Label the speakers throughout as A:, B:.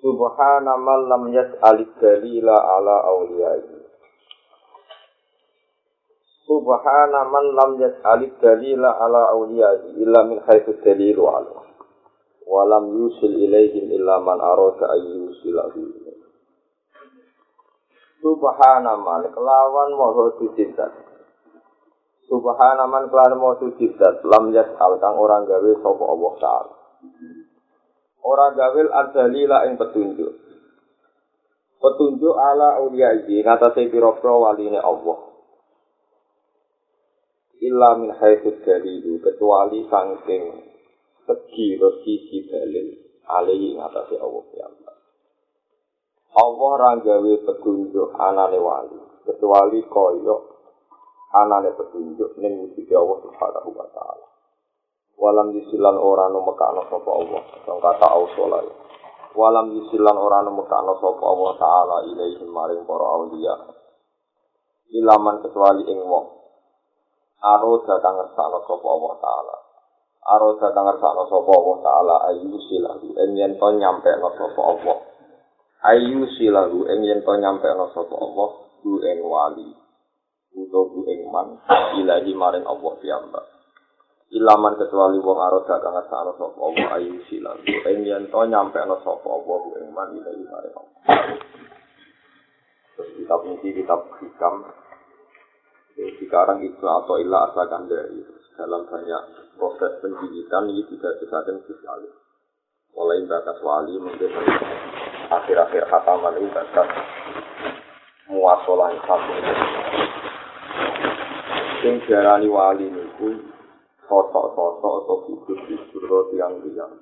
A: Subhana man lam yas'alid dalila ala awliyai. Subhana man lam yas'alid dalila ala awliyai illa min haitsu dalilu ala. Wa lam yusil ilaihim illa man arada ayyusilahu. Subhana man kelawan moho sucidat. Subhana man kelawan moho sucidat lam yas'al kang orang gawe sapa Allah Ta'ala. Ora gawil adzalila ing petunjuk. Petunjuk ala ulia iki ngatasé pira-pira waline Allah. Illa min haitsu dalilu kecuali saking segi sisi dalil alaihi ngatasé Allah ya Allah. Allah ora gawe petunjuk anane wali kecuali koyo anane petunjuk ning wujud Allah Subhanahu wa taala. Walam yisilan ora mekano sapa Allah. Sing kata ausolai walam yisilan ora mekano sapa Allah taala ilaihi maring para aulia. Ilaman kecuali ing wong. Aro kang ngersakno sapa Allah taala. Aro kang ngersakno sapa Allah taala ayu silahu ing yen to nyampe no sapa Allah. Ayu silahu ing yen to nyampe no sapa Allah ku ing wali utawa ku ing man ilahi maring Allah piyambak ilaman kecuali wong gak kang ngersakno sapa apa ayu silan ing yen to nyampe ana sapa apa ing man ilahi mare kitab ini kitab hikam. Sekarang itu atau ilah asalkan dari dalam banyak proses pendidikan ini tidak disahkan sekali. Mulai batas wali mungkin akhir-akhir khataman ini batas muasolah satu. Yang diarani wali ini sosok-sosok atau figur-figur yang bilang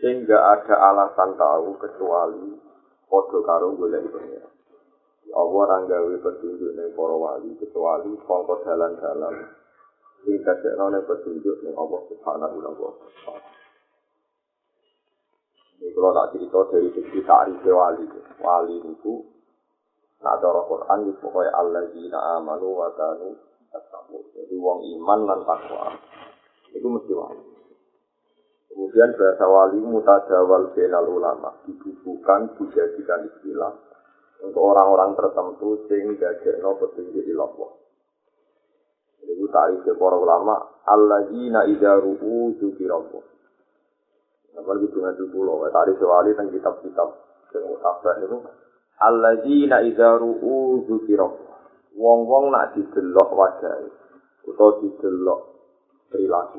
A: sehingga ada alasan tahu kecuali podo karo boleh pengira. Allah ranggawi petunjuk ning para wali kecuali kongko dalan-dalan sing dadekno ning petunjuk ning Allah Subhanahu wa taala. Ini kalau tak cerita dari segi tarif wali, wali itu Nah, cara Quran itu pokoknya Allah jina amanu wa kanu Jadi wong iman dan takwa itu mesti wali. Kemudian bahasa wali mutajawal benal ulama dibubuhkan dijadikan istilah untuk orang-orang tertentu sehingga jekno petunjuk di Allah. Jadi itu tarif para ulama alladzina idza ru'u dzikirallah. Namun itu dengan tadi sewali tentang kitab-kitab yang mutabak itu alladzina idza ru'u dzikirallah. Wong-wong nak didelok wajah utawa didelok perilaku.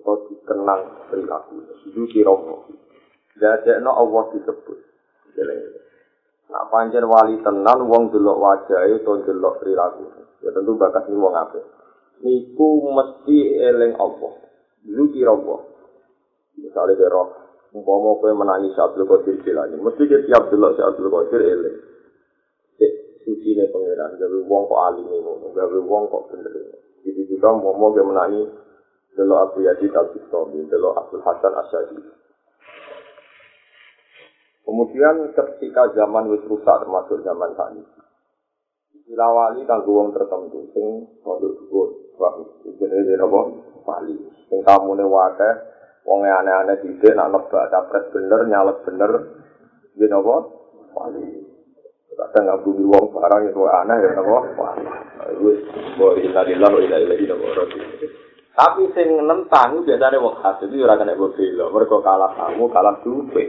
A: Atau dikenang perilaku. Itu kiromo jadi no Allah disebut. Nak panjang wali tenan wong delok wajah itu delok perilaku. Ya tentu bakat ini wong apa niku mesti eling Allah. Itu kiromo misalnya kira umpama kowe menangis Abdul Qadir Jilani mesti ke tiap delok si Abdul Qadir eling. Suci ne pangeran gawe wong kok alim ngono gawe wong kok bener gitu juga mau mau menangis Delo Abu Yazid Al-Bistami, Delo Abdul Hasan Asyadi. Kemudian ketika zaman wis rusak termasuk zaman saat ini. Istilah wali kanggo wong tertentu sing produk dhuwur, wah jenenge napa? Wali. Sing kamune wae wong aneh-aneh dhisik nak nebak capres bener, nyalet bener, yen napa? Wali. Kadang ngabungi wong barang itu aneh ya napa? Wali. Wis, boleh tadi lalu ila ila ila Tapi sing nentang biasane wong hasud itu ora kena bela. Mergo kalah kamu, kalah duwe.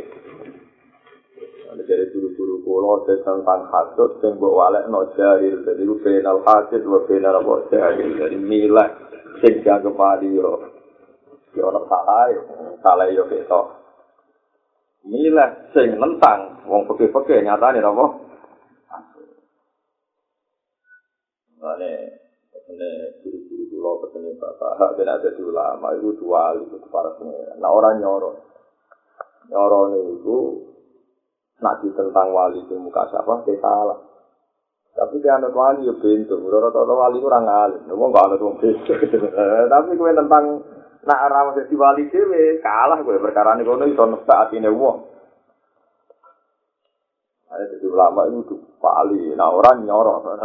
A: Ada dari guru-guru kulo tentang hasud sing mbok walekno jahil. Jadi ku penal hasud wa penal apa jahil. Jadi milah sing jaga padi yo. Yo ora salah salah yo ketok. Milah sing nentang wong peke-peke nyatane apa? Vale, ini guru-guru kulo petani bapak, hak ben ada di ulama itu dua itu para pengira. Nah orang nyoro, nyoro itu nak ditentang wali di muka siapa, dia salah. Tapi dia anut wali ya pintu, rata-rata wali kurang alim, ngomong gak anut wong. Tapi gue tentang nak arah jadi wali dewe kalah gue perkara ini kono iso nebak atine wong. Ada jadi ulama itu wali, nah orang nyorok,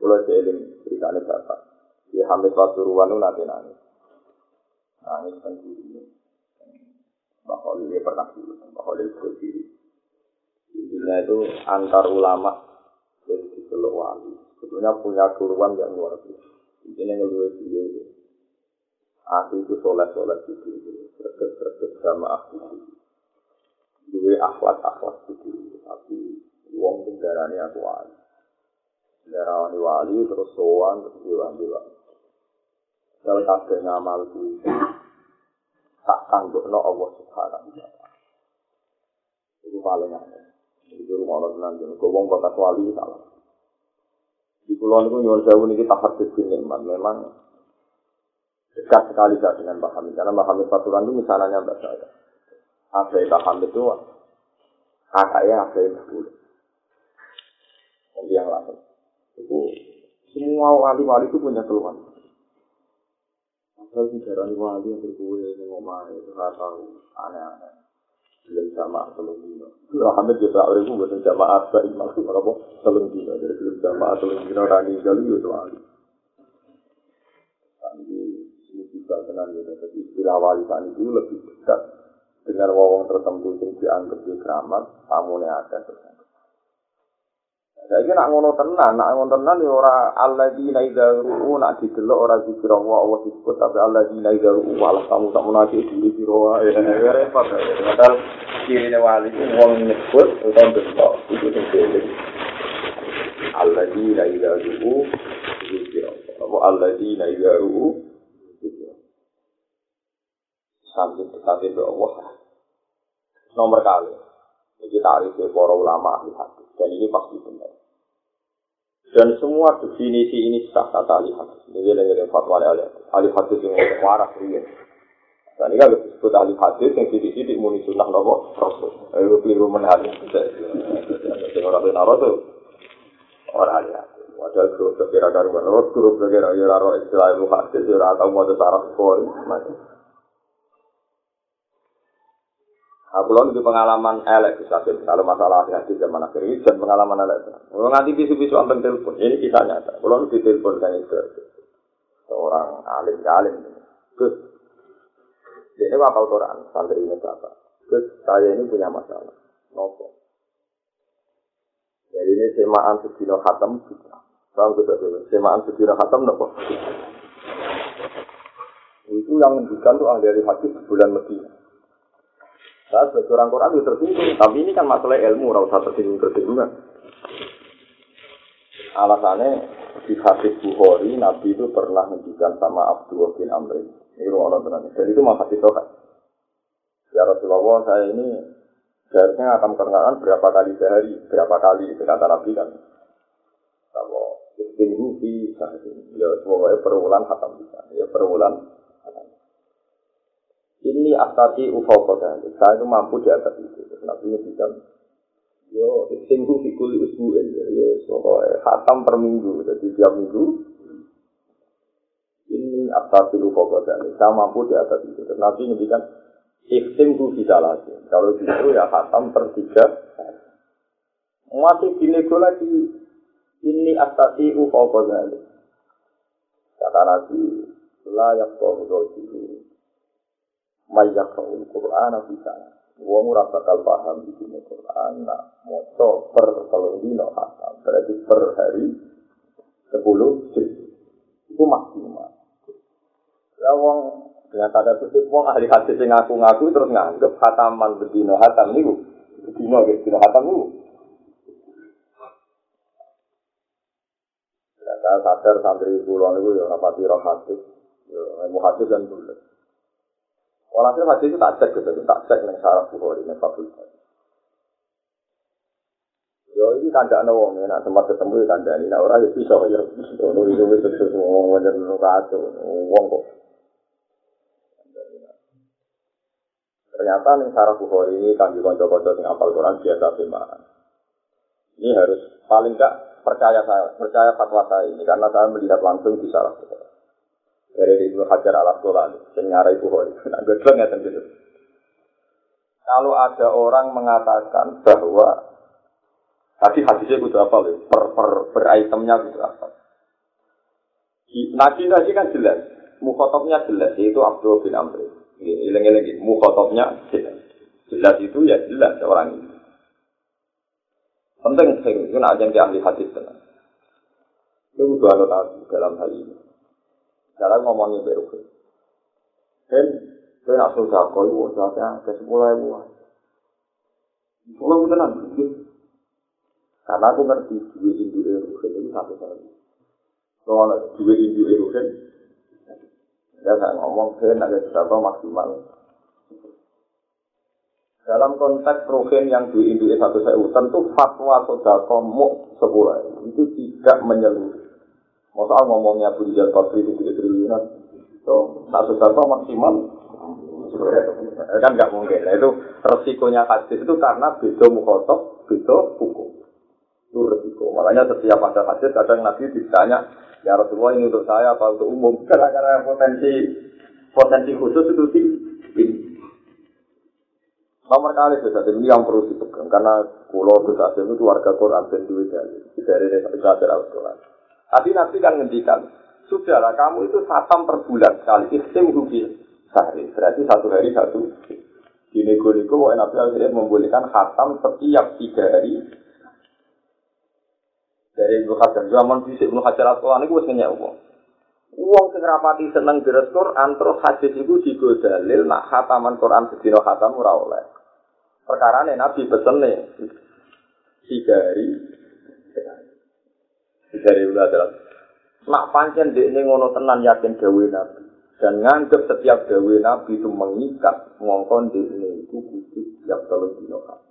A: Kalau jeling ceritanya bapak, dia hamil pasuruan itu nanti nangis. Nangis sendiri. Dia pernah dulu, Khalil berdiri. Intinya itu antar ulama dari di Wali. Sebetulnya punya keluhan yang luar biasa. Intinya ngeluh dia itu. Aku itu soleh-soleh gitu. Serget-serget sama aku. Dua akhlak-akhlak gitu. Tapi uang kendaraannya aku wali. Kendaraan wali terus soan terus diwan-diwan. Kalau kabeh ngamal itu tak tanggung no Allah subhanahu wa ta'ala. Itu paling aneh. Itu rumah Allah tenang. Jadi gue bakat wali salah. Di pulau itu nyuwun jauh ini kita harus nikmat. Memang dekat sekali gak dengan Pak Hamid. Karena Pak Hamid Faturan itu misalnya mbak saya. Apa yang Pak Hamid itu kakaknya apa dulu. Nanti yang lain. Itu semua wali-wali itu punya keluhan. Asal sejarah wali yang berkue yang ngomong itu nggak tahu aneh-aneh. Belum jamaah telung dino. Muhammad juga orang itu bukan jamaah apa ini maksud apa telung dino. Jadi belum jamaah telung dino rani gali itu wali. Tapi ini juga tenang gitu. Jadi istilah wali tadi itu lebih dekat dengan wawang tertentu yang dianggap di keramat. Tamu ini ada terus. Saiki nak ngono tenan, nak ngono tenan ya ora alladzina idza ru'u nak didelok ora zikir Allah Allah disebut tapi alladzina idza ru'u malah kamu tak menaji diri sira wae. Ya repot. Padahal kirine wali wong nyebut utawa delok iku sing dhewe. Alladzina idza ru'u zikir Allah. Apa alladzina idza ru'u sampai dekati ke Allah. Nomor kali. Ini tarif para ulama hadis. Dan ini pasti benar. Dan semua definisi ini sah kata ahli hadis. Ini yang fatwa hadis. Ahli hadis yang waras ini. Dan ini kan disebut ahli hadis yang sidik-sidik muni sunnah nopo rasul. Ayo keliru menhari. Yang orang benar rasul. Orang ahli hadis. Wadah grup sekira karuan. Grup sekira ya raro istilah ilmu hadis. Ya rata mau ada saraf kori. Aku lalu di pengalaman elek bisa kalau masalah hati zaman akhir ini dan pengalaman elek. Kalau nanti bisu-bisu ambil telepon, ini kita nyata. Kalau di telepon kan itu seorang alim alim. Gus, ini apa Quran? Santri ini siapa? Gus, saya ini punya masalah. Nopo. Jadi ini semaan sedino khatam kita. Tahu kita dulu, semaan sedino khatam nopo. Itu yang menunjukkan tuh ahli hadis bulan Medina. Saya sebagai orang Quran itu tersinggung, tapi ini kan masalah ilmu, rasa tersinggung tersinggungan. Alasannya di hadis Bukhari, Nabi itu pernah menunjukkan sama Abdullah bin Amr. Ini rumah tenang. Dan itu hadis sokat. Ya Rasulullah, saya ini seharusnya akan perkenalan berapa kali sehari, berapa kali itu kata Nabi kan. Kalau istimhu fi ya semuanya perulang khatam bisa, ya perulang ini asasi ufau kota saya itu mampu di atas itu. Nabi bisa yo seminggu fikul ya soalnya khatam per minggu. Jadi tiap minggu ini asasi ufau kota saya mampu di atas itu. Nabi ngendikan ikhtimku bisa lagi. Kalau gitu ya khatam per tiga. Masih dinego lagi. Ini asasi ufau kota kata nabi layak kau dulu mayak al Quran bisa. Wong ora bakal paham di sini Quran, nak moto per kalau dino khatam, berarti per hari sepuluh. Itu maksimal. Lah wong dengan tanda kutip wong ahli hadis yang ngaku-ngaku terus nganggep khataman bedino khatam niku. Bedino gitu, bedino khatam niku. Saya sadar santri pulau niku ya rapati roh hadis, ya mau hadis dan bulat. Walhasil hadis itu tak cek gitu, tak cek nih saraf bukhari nih fakultas. Yo ini kanda ana wong nak tempat ketemu ya kanda ini, nah orang ya bisa ya, itu wis terus wong wajar lu kacau, wong kok. Ternyata nih sarah Bukhari ini kanji konco-konco sing apal Quran biasa firman. Ini harus paling enggak percaya saya, percaya fatwa saya ini karena saya melihat langsung di sarah Bukhari. Dari Ibnu Hajar al Asqalani, yang nyarai Bukhari. Nah, gue gitu. Kalau ada orang mengatakan bahwa tadi hadisnya itu apa loh, per, per, per itemnya itu apa? Nabi tadi kan jelas, mukhotobnya jelas, yaitu Abdul bin Amr. Ileng-ileng, mukhotobnya jelas. Jelas itu ya jelas orang ini. Penting sing itu nak yang ahli hadis tenang. Itu dua tahu dalam hal ini. Dalam ngomongnya berukur. Dan saya nak susah kau itu saja ke sepuluh ribu. Sepuluh tenang. Karena aku ngerti dua induk erukin itu satu kali. Kalau dua induk ya saya ngomong saya nak jadi maksimal. Dalam konteks rohin yang di induk satu sewu, tentu fatwa sodako mu sepuluh itu tidak menyeluruh. Masa ngomongnya Abu Rizal Qadri itu tiga triliunan. So, satu satu maksimal. Kan nggak mungkin. Nah, itu resikonya hadis itu karena beda mukhotob, beda hukum. Itu resiko. Makanya setiap ada hadis kadang Nabi ditanya, ya Rasulullah ini untuk saya apa untuk umum? Karena, karena potensi potensi khusus itu tinggi. Nomor kali bisa ini yang perlu dipegang karena pulau Gus itu warga Quran dan duit dari dari dari Al-Quran. Tapi Nabi kan ngendikan, sudahlah kamu itu satam per bulan sekali, istim rugi sehari. Berarti satu hari satu. Di nego-nego, Nabi akhirnya membolehkan khatam setiap tiga hari. Dari Ibnu Hajar, zaman bisik Ibnu Hajar Asqalani itu harus uang. Uang sing rapati seneng deres Quran terus hadis itu digodalil nak khataman Quran sedina khatam ora oleh. Perkara Nabi pesene tiga hari dari ulah adalah nak pancen di ini ngono tenan yakin gawe nabi. Dan nganggep setiap gawe nabi itu mengikat ngongkon di ini itu kudu setiap telur dino kata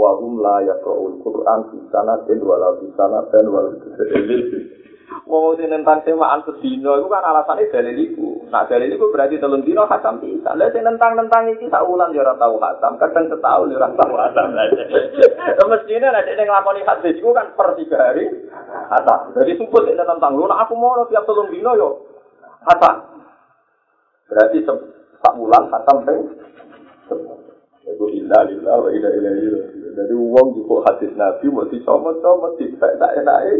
A: wahum la yakraul quran di sana dan walau di sana dan walau di Mau sing nentang semaan sedino itu kan alasannya dalil iku. Nah dalil iku berarti telung dino khatam bisa. Lah sing nentang-nentang iki sak wulan yo ora tau khatam, kadang setahun yo ora tau khatam. Mestine nek nek nglakoni hadis iku kan per tiga hari khatam. Jadi sumput nek tentang lu aku mau tiap telung dino yo khatam. Berarti sak wulan khatam ping Iku inna lillah wa inna ilaihi raji'un. Jadi wong juga hadis Nabi mau dicomot-comot dipek tak enake.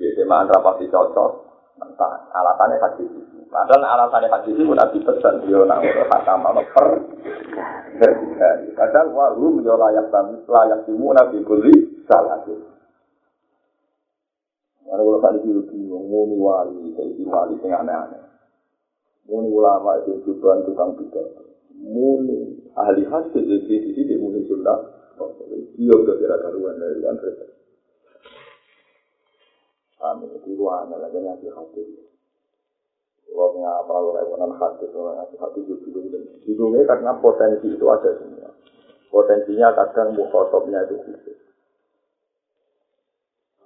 A: Jadi semaan rapati cocok. Entah alasannya hadis itu. Padahal alasannya hadis itu nabi pesan dia nak hakam apa per Padahal wahu yo layak tamu layak timu nabi kuli salah itu. Mana kalau tadi dulu muni wali, jadi wali yang aneh-aneh. Muni ulama itu tujuan tukang pidato. Muni ahli hadis itu di muni sunnah. Dia udah kira-kira dari antara Amin. Itu ruangan lagi ngasih hati. Kalau ngapa kalau rewonan hati, kalau ngasih hati itu bingung. Bingungnya karena potensi itu ada semua. Potensinya kadang mukhotobnya itu khusus.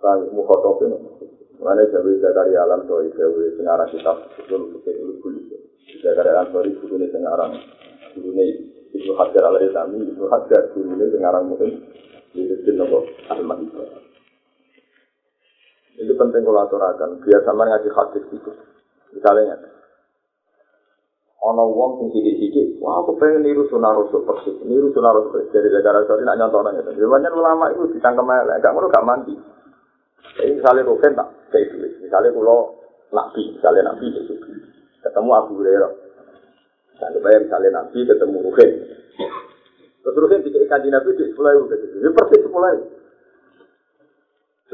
A: Kali mukhotobnya Mana Jawa Zakaria Alam Jawa Sengarang kitab Betul Betul Betul Betul Zakaria Alam Sori Gurune Sengarang Gurune Ibnu Hajar Al-Rizami Ibnu Hajar Gurune Sengarang Mungkin Itu Nopo Ahmad Ibrahim Itu penting kalau aturakan. Biar sama ngaji hadis itu. Misalnya, ono wong sing sithik-sithik, wah aku pengen niru sunah rasul persis, niru sunah rasul persis dari negara sorry nak nyontoh nanya. Banyak ulama itu ditangkap elek, gak ngono gak mandi. Jadi misalnya rugen tak kayak duit, misalnya kalau nabi, misalnya nabi itu ketemu Abu Hurairah, dan bayar misalnya nabi ketemu rugen, terus rugen dikasih nabi di sepuluh ribu, ini persis sepuluh ribu.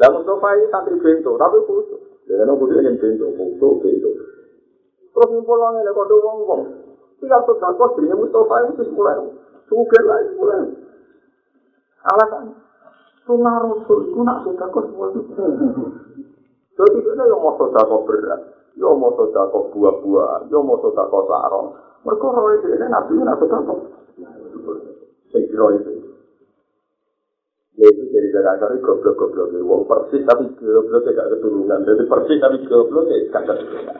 A: Lah Mustafa ini santri bento, tapi khusus. Dengan aku dia yang bento, bento, bento. Terus orang ini, kode wong wong. Tiap sedekah dirinya Mustafa itu mulai. Sugar lah itu mulai. Alasan. Sunnah Rasul itu nak sedekah semua itu. Jadi kita yang mau sedekah berat. Yo mau sedekah buah-buahan, yo mau sedekah sarong. Mereka roh itu ini nabi nak sedekah. Saya kira itu. Yaitu dari Jakarta ini goblok-goblok. Wong persis tapi goblok gak keturunan. Jadi persis tapi goblok ya gak keturunan.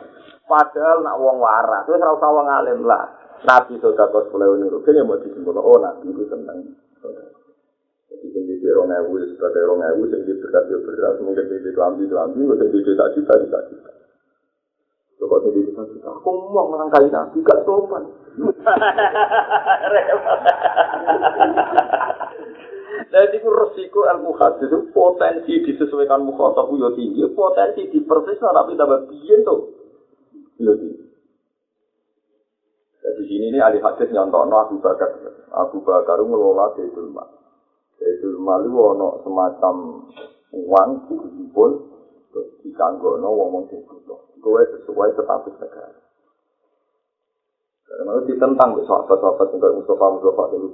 A: Padahal nak wong waras, itu serau sawang alim lah. Nabi sodako sepuluh nurut, ya mau disimpul, oh Nabi itu tentang Jadi tinggi di rong ewu, sebagai rong ewu, tinggi berat ya berat, mungkin tinggi kelambi kelambi, mungkin tinggi juta juta juta juta. Coba tinggi juta juta, aku mau melangkai Nabi, gak sopan. Jadi itu resiko ilmu hadis itu potensi disesuaikan mukhatab yo tinggi, potensi dipersis tapi tambah biyen tuh. Yo tinggi. Jadi sini ini ahli hadis nyontono Abu Bakar. Abu Bakar ngelola Baitul Mal. Baitul Mal itu ono semacam uang dikumpul terus dikanggono wong sing butuh. Kowe sesuai status negara. Karena ditentang sahabat-sahabat kayak Mustafa Mustafa itu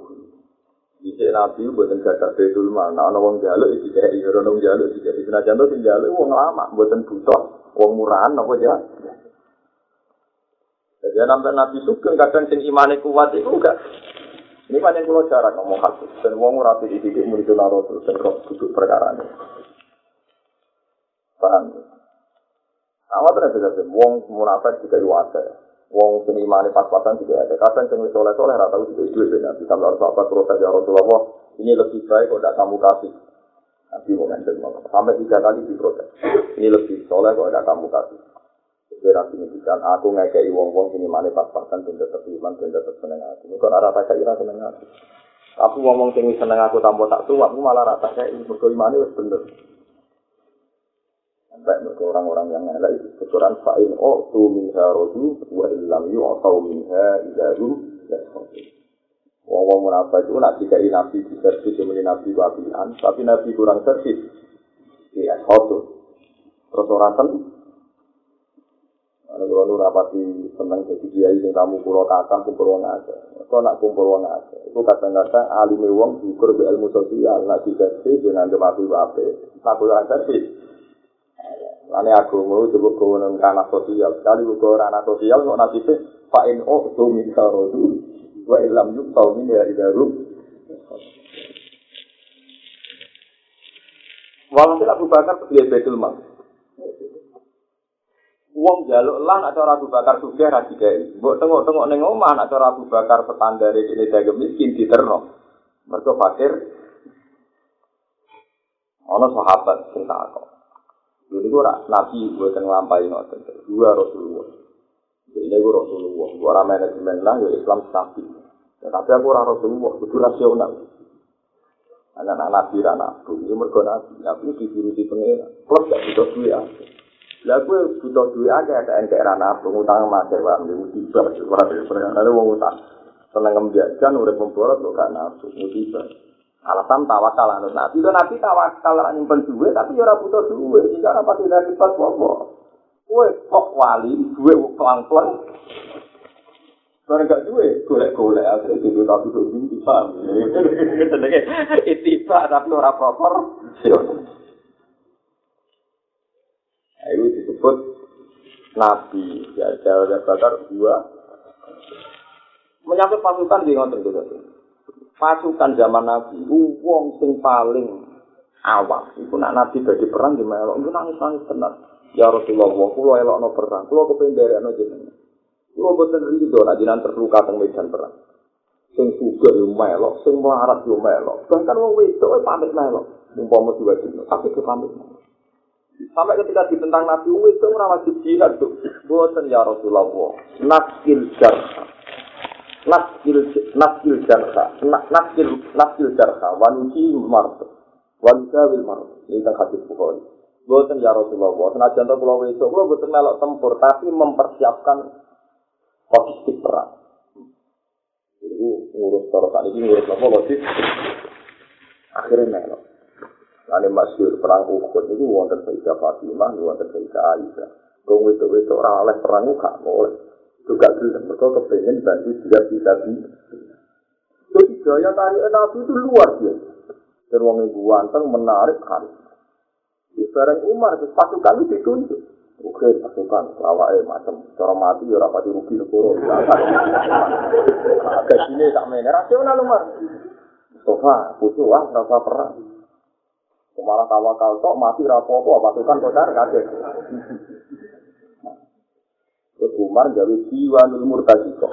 A: Jadi Nabi buatan gagak betul mana, ana wong jaluk kayak iya, ana wong jaluk iki kayak senajan to sing jaluk wong lama, buatan butuh, wong murahan apa ya. Jadi sampai Nabi Sugeng kadang sing imane kuat itu enggak. Ini banyak pulau cara ngomong hadis dan wong ora di titik murid Rasul dan kok duduk perkara ini. Paham? Awak terus bisa wong munafik juga wajar. Wong sing imane pas-pasan tidak ada. Kadang sing wis soleh-soleh ora tau duwe duwe ben nabi sampe ora apa protes ya Rasulullah. Ini lebih baik kok tidak kamu kasih. Nabi ngandel Sampai tiga kali diprotes. Ini lebih soleh kok tidak kamu kasih. Jadi nabi ngendikan aku ngekei wong-wong sing imane pas-pasan ben tetep iman ben tetep seneng aku. Kok ora tak kira seneng aku. Aku ngomong sing seneng aku tanpa tak tuwa, aku malah rata kayak mergo imane wis bener. Sampai mereka orang-orang yang ngelak itu keturunan fa'in tu minha rodu wa illam yu atau minha idaru ya Wong-wong munafik itu nak dikai nabi di servis yang nabi wabilan, tapi nabi kurang servis. Ya, khotu. Terus orang ten. Ada kalau rapati senang jadi kiai yang kamu pulau kata kumpul wong aja. Kau nak kumpul wong aja. Itu kadang-kadang alim wong syukur be ilmu sosial. Nak diservis dengan gemapi wabe. Aku yang servis. Aku mau coba kewenangan ranah sosial. Sekali buka ranah sosial, kok nasibnya fa'in oh tu min sarodu wa ilam yuk tau min ya idaru. Walhasil Abu Bakar sebagai betul Mal. Wong jaluk lan atau Abu Bakar sudah ra dikai. Mbok tengok-tengok ning omah atau Abu Bakar standar iki dagang miskin diterno. Mergo fakir. Ana sahabat sing takok. Dulu itu nabi buatan ngelampai ngoten. Dua Rasulullah. Jadi gue Rasulullah. Gue orang manajemen lah, ya Islam stabil. Ya, tapi aku orang Rasulullah, itu rasional. Anak-anak nabi, anak nabi, ini mergo nabi. Nabi divirusi pengira. Plus gak butuh duit aja. Lah gue butuh duit aja, ada yang kayak anak nabi, ngutang sama aja, wah, ini musibah. Ada wong utang. Seneng ngembiajan, udah memborot, lo gak nabi, musibah. Alasan tawakal anut nabi itu nabi tawakal nyimpen duit tapi ora butuh duit jika ora pati dari pas apa kue kok wali duit pelang pelang Barang gak duwe, golek-golek akhirnya di duit tapi tuh ini bisa. Itiba tapi ora proper. Itu disebut Nabi. Ya, jauh bakar dua. Menyangkut pasukan di ngotot gitu. Pasukan zaman Nabi, wong sing paling awam. Iku nak Nabi bagi perang di melok, itu nangis-nangis benar. Ya Rasulullah, kulo elok no perang, kulo kependere no jeneng. Kulo boten rido, nak jinan terluka teng medan perang. Sing suga yo melok, sing melarat yo melok. Bahkan wong wedok pamit melok. Umpama diwajib, tapi ke pamit. Sampai ketika ditentang Nabi, ora wajib jihad tuh. Boten ya Rasulullah, nakil jarha. Naskil naskil jarha naskil naskil jarha wanuji marto wanuja wil marto ini kan hadis bukhari Boten ya Rasulullah, senajan to kula wesuk kula boten melok tempur tapi mempersiapkan logistik perang. Itu ngurus terus tadi ini ngurus apa logistik. Akhirnya melok. Lalu masyur perang Uhud itu wonten Sayyidah Fatimah, wonten Sayyidah Aisyah. Kau itu-itu orang oleh perang Uhud, boleh. Juga gelem mereka kepengen bantu dia bisa di jadi gaya tarik nabi itu luar biasa. Dan ibu wanteng menarik hari di bareng Umar pasukan itu ditunjuk. Oke pasukan lawaknya macam cara mati ya rapati rugi negoro agak sini tak main rasional Umar. Mustafa butuh wah rasa perang. Malah tawakal tok mati rapopo pasukan kocar kaget Terus Umar gawe jiwa nul kok.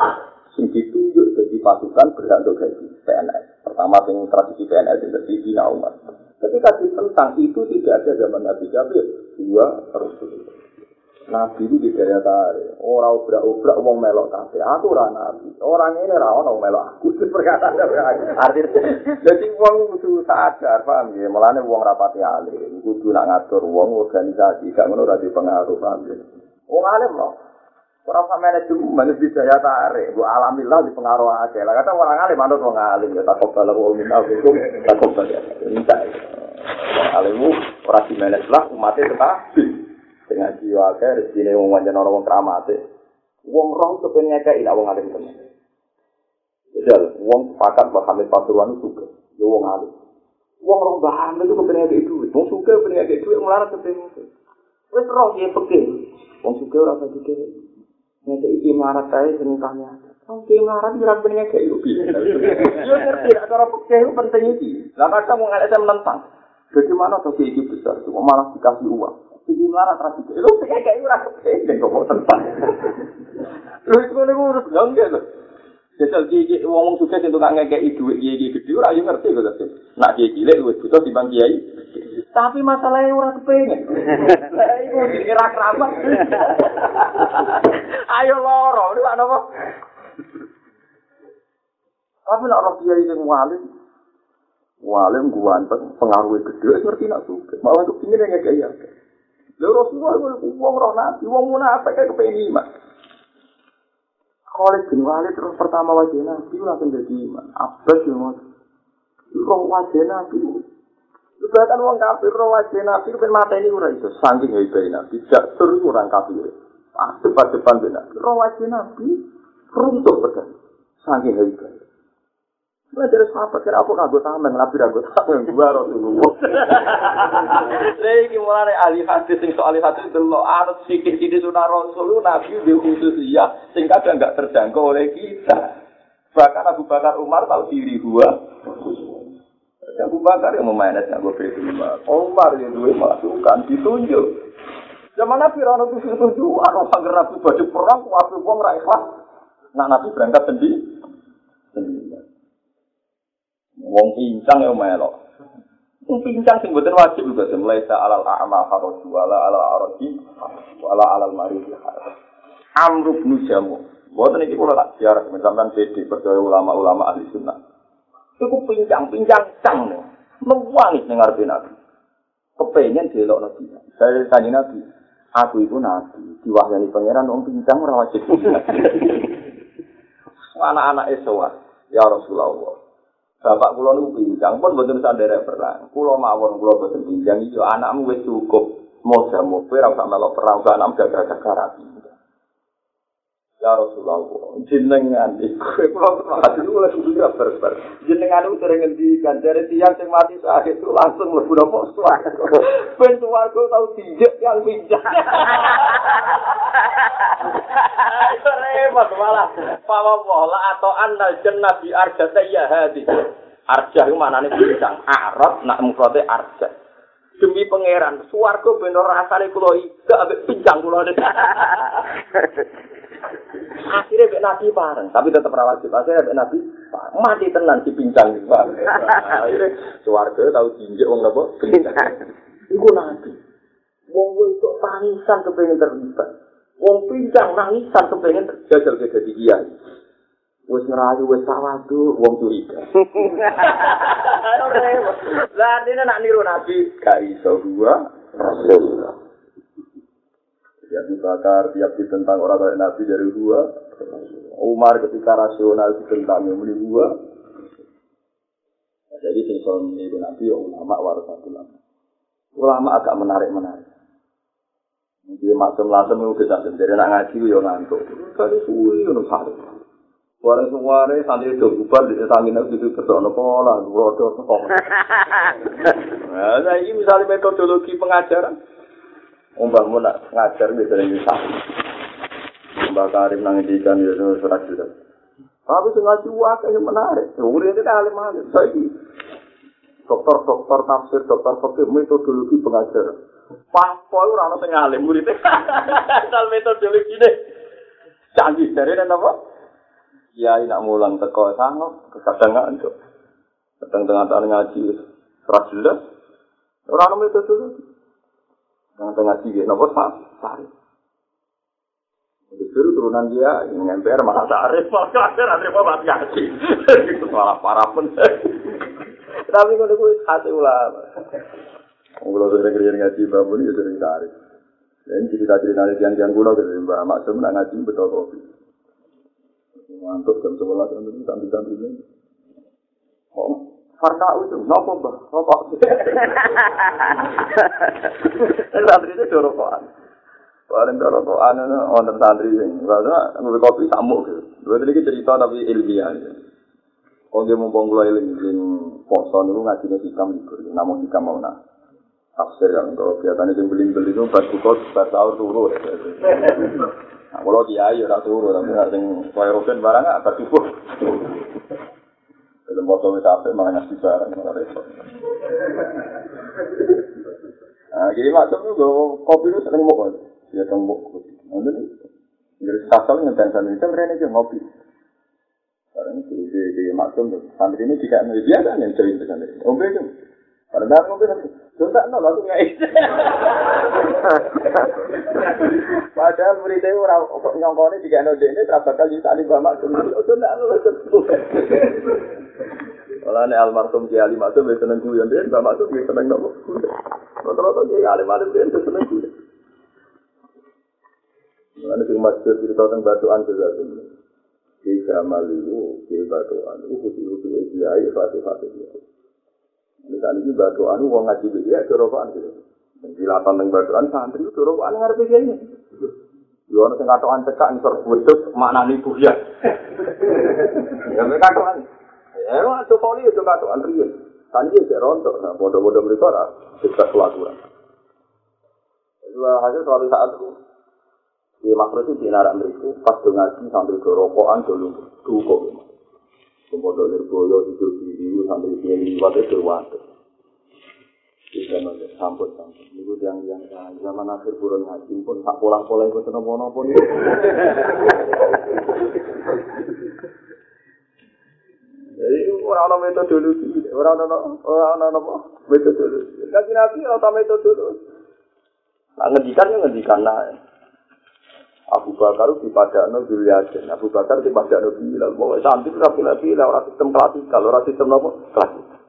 A: sing ditunjuk jadi pasukan berhak untuk gaji PNS. Pertama sing tradisi PNS itu di Umar. Ketika ditentang itu tidak ada zaman Nabi Jabir, dua terus Nabi itu di daya tarik. Orang obrak-obrak wong melok kafe. Aku ora nabi. Orang ini ra ono melok aku. Perkataan Artinya jadi wong kudu sadar, paham ya? Mulane wong rapati alim, kudu nak ngatur wong organisasi, gak ngono ora pengaruh, paham ya? Wong alim loh. Orang sama manajemen di daya tarik, bu alhamdulillah di pengaruh aja. Lah kata orang alim, manut wong alim ya tak kobal wong minal itu, tak kobal ya. Minta. Wong alim orang di manage lah umatnya tetap. dengan jiwa ke rezeki wong wajan orang wong keramat wong roh kepen ngekei lah wong alim temen Jal, wong sepakat bahwa Hamid Pasuruan itu suka, ya wong alim. Wong roh bahan itu kepen ngekei duit, wong suka kepen ngekei duit, melarat ngekei. Wes roh ya peke, wong suka rasa juga ngekei iki melarat aja seneng tanya. Ki melarat kira kepen ngekei lu Yo ngerti, cara peke itu penting iki. Lah kadang wong ngalih menentang. Bagaimana tuh iki besar, cuma malah dikasih uang. Jadi marah terus itu. Lu kayak kayak ora kepengen kok mau tentang. Lu itu kan urus enggak lho. Jajal gigi wong sukses itu gak ngekei duit gigi gede ora yo ngerti kok tapi. Nak gigi cilik luwih butuh dibang kiai. Tapi masalahnya ora kepengen. Lah iku dikira kerabat. Ayo loro, lu apa? Tapi nak roh kiai sing walim, walim guanteng pengaruh gede ngerti nak suka. Malah kepingin ngekei ya. Lha Rasulullah wong roh nabi, wong munafik kayak kepengen iman. Khalid bin Walid terus pertama wajah nabi langsung jadi iman. Abbas yang mau roh wajah nabi. Bahkan wong kafir roh wajah nabi kan mata ini ora iso saking hebat nabi. Tidak terus orang kafir. Ah depan-depan benar. Roh wajah nabi runtuh betul. Saking hebat. Mulai dari sahabat, kira apa kagak tamen, nabi ragu tamen, gua Rasulullah. Saya ini mulai ahli hadis, sing soal hadis itu lo anut sikit-sikit sunnah Rasul, nabi di khusus ya, sing kadang nggak terjangkau oleh kita. Bahkan Abu Bakar Umar tahu diri gua. Abu Bakar yang memainkan gue berdua. Umar yang dua masukan ditunjuk. Zaman Nabi Rano itu orang pagar Nabi baju perang, waktu uang ikhlas. Nah Nabi berangkat sendiri. Wong pincang ya melok. Wong pincang sing mboten wajib juga mulai sa alal a'ma haraju wala ala araji wala alal marid Amr bin Jamu. Mboten iki kula tak siar sampean PD percaya ulama-ulama ahli sunnah. Iku pincang-pincang cang nih. Mewangi ning ngarepe Nabi. Kepengen delok Nabi. Saya tanya Nabi, aku itu Nabi, diwahyani pangeran wong pincang ora wajib. Anak-anak Eswa, ya Rasulullah. Bapak kula niku pincang pun mboten sadar perang. Kula mawon kula boten pincang iki anakmu wis cukup. Moga moga ora usah melok perang, usah anak gagah-gagah. Ya Rasulullah, jenengan iku kula hati kula kudu berber. Jenengan itu sering ngendikan dari tiang sing mati saat itu langsung mlebu napa? Suwarga. Ben suwarga tau dijek yang pincang. repot malah. Pawa wala atau anal jannah bi arja saya hadi. Arja itu mana nih bintang arab nak mukrote arja demi pangeran suwargo bener rasane kulo ida abek pincang kulo akhirnya nabi bareng tapi tetap rawat sih akhirnya nabi mati tenan si pincang akhirnya suwargo tahu jinjek wong nopo pincang itu nabi. Wong itu tangisan kepengen terlibat. Wong pincang nangisan kepengen jajal ke jadi iya. Wes ngerayu wes sawadu wong curiga. Lah ini nak niru nabi. Gak iso gua. Rasulullah. Ya Bakar tiap ditentang orang kayak nabi dari gua. Umar ketika rasional ditentang yang beli gua. Jadi sing niru nabi ya ulama warasatul ulama. Ulama agak menarik-menarik. Jadi maksum lasem itu bisa sendiri nak ngaji yo ngantuk. Kali suwi ngono sare. Suara suara santri itu bubar di tangin itu itu betul pola rodo kok. Nah, ini misalnya metodologi pengajaran. Umpah mau nak ngajar bisa yang bisa. Mbak Karim nang edikan ya surat surat. Tapi sing ngaji wae yang menarik. Umur itu alim alim. Saya dokter-dokter tafsir, dokter fikih metodologi pengajaran. Papo ora ana sing alim murid. Asal metodologi ne. Canggih dari napa? kiai nak mulang teko sanggup, kadang nggak untuk. Kadang tengah tengah ngaji, jelas. Orang dulu. Tengah tengah ngaji, nopo sari. Justru turunan dia yang MPR malah sarif, malah kafir, ada apa mati ngaji. Itu malah parah pun. Tapi kalau gue hati ulama. Kalau sering kerja ngaji bangun ya sering tarik. Dan cerita-cerita dari tiang-tiang kulo dari Mbak Maksum nak ngaji betul kopi. Mantuk jam sebelas jam ini santri-santri ini. Oh, Farka itu, nopo mbak, rokok. Santri itu do rokokan. Bareng do rokokan, wonten santri ini. Karena ngambil kopi samuk gitu. Dua tadi cerita tapi ilmiah. Oh dia mumpung kula eling sing poso niku ngajine hikam libur. Namun hikam mau nak tafsir yang kalau kegiatan itu beli-beli itu pas buka pas sahur turu. Nah, kalau dia ya tak turu tapi nggak sing kaya roken barang nggak pas Dalam foto itu apa malah ngasih barang malah repot. Nah, jadi macam itu kopi itu sering mau dia tembok. Nanti dari kasal ngenteng sana itu mereka aja ngopi. Sekarang itu di di maksum santri ini tidak biasa yang ke sana. Om itu. Padahal nanti. Jontak nol aku nggak Padahal muridnya orang nyongkone jika nol ini berapa kali tadi bapak maksum. Jontak nol Kalau ini almarhum Kiai Ali Maksum dia seneng guyon dia, Mbak Maksum dia seneng nopo. Rata-rata Kiai Ali Maksum dia seneng guyon. Mana sing masjid cerita tentang batuan sesuatu. Di Jamal itu, di batuan itu khusus-khusus Kiai Fatih-Fatih dia. Misalnya ini batuan itu wong ngaji dia corokan gitu. Jilatan tentang batuan santri itu corokan ngarep dia ini. Yo ana sing katokan cekak ngisor wedhus maknane buya. Ya mek katokan. Ya to poli itu katokan riyen. Sanji cek rontok, nah bodoh-bodoh mereka ora kita kelaturan. Dua hasil suatu saat itu di makro itu di narak mereka pas do ngaji sambil ke rokokan dulu dukok. Kemudian nirboyo hidup diri sambil dia liwat itu waktu. Di zaman samput samput. Itu yang yang zaman akhir buron ngaji pun tak pola pola itu senang pola pun. Jadi orang-orang metodologi, orang-orang orang-orang apa metodologi. Kaji nabi orang metodologi. Nah, ngedikan ya ngedikan nah. Abu Bakar di padano Zulyaden, Abu Bakar di padano Bilal. Mau santri tapi nabi lah orang sistem klasikal, orang sistem apa klasikal.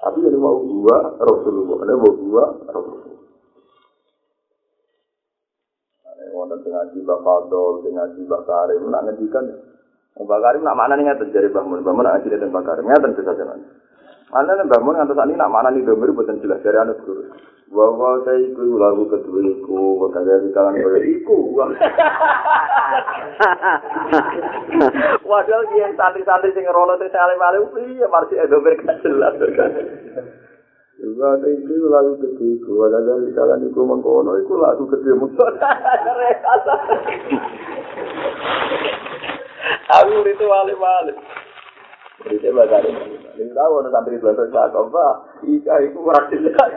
A: Tapi ini mau gua Rasulullah, ini mau gua Rasulullah. Ini wonten dengan jiba Fadol, dengan jiba Karim, nak ngedikan. Mbak Karim nak mana nih dari bangun, bangun nak dan Mbak Karim ngeten bisa jalan. Mana nih bangun ngantos ini nak mana nih domir buatan jelas dari anak guru. Bahwa saya ikut lagu kedua iku, bahkan dari kalangan kaya iku. Waduh, dia santri-santri sing ngerono sing saling maling, iya marsi edo mereka jelas. Juga ada itu lagu kedua iku, bahkan dari kalangan iku mengkono, iku lagu kedua musuh. Aku itu wali-wali. Itu bakal ini tahu ada santri belakang pak. Ika itu jelas.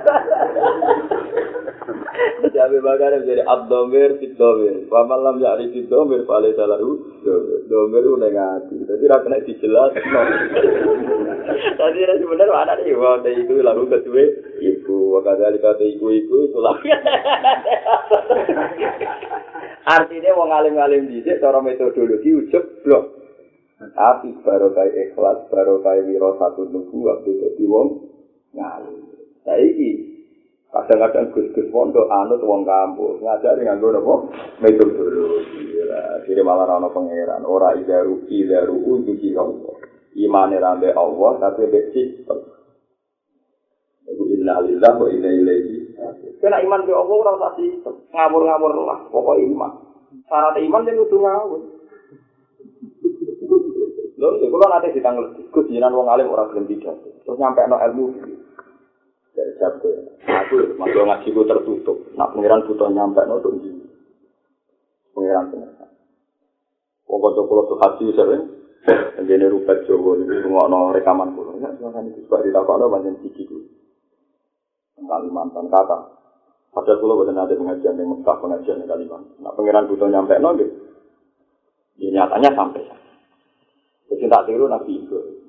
A: Jadi bakal jadi abdomir fitdomir. Pamalam jadi fitdomir paling salah itu domir udah ngati. Jadi rakyat dijelas. Tadi ada sebenarnya ada nih. Wah itu lagu kedua. Iku wakadali kata iku iku itu lagu. Artinya wong alim-alim dhisik cara metodologi ujug blok. Tapi baru kayak ikhlas, baru kayak wiro satu nunggu waktu jadi wong ngalim. Saiki kadang-kadang gus-gus pondok anut wong kampus ngajari nganggo napa metodologi. Jadi malah ana pangeran ora idaru idaru uji Allah. Imane rambe Allah tapi be sistem. Iku inna lillahi wa inna ilaihi Kena iman ke Allah ora usah. Ngawur-ngawur lah, pokok iman. Syarat iman yang kudu ngawur. Lho, ya kula nate ditanggal Gus jenengan wong alim ora gelem tidak. Terus nyampe no ilmu. Dari sabtu. Aku masuk ngaji ku tertutup. Nak pengiran butuh nyampe no tuh Pengiran pengiran. Wong kocok kula tuh haji sering. Jadi rupet Jawa ini semua no rekaman kulo. Ya, silakan itu sebab ditakut banyak siki kulo. Kalimantan kata. Padahal kulo bukan ada pengajian yang Mekah pengajian di Kalimantan. Nah pengiran butuh nyampe no gitu. Katanya sampai. Jadi tak tiru Nabi Ibrahim.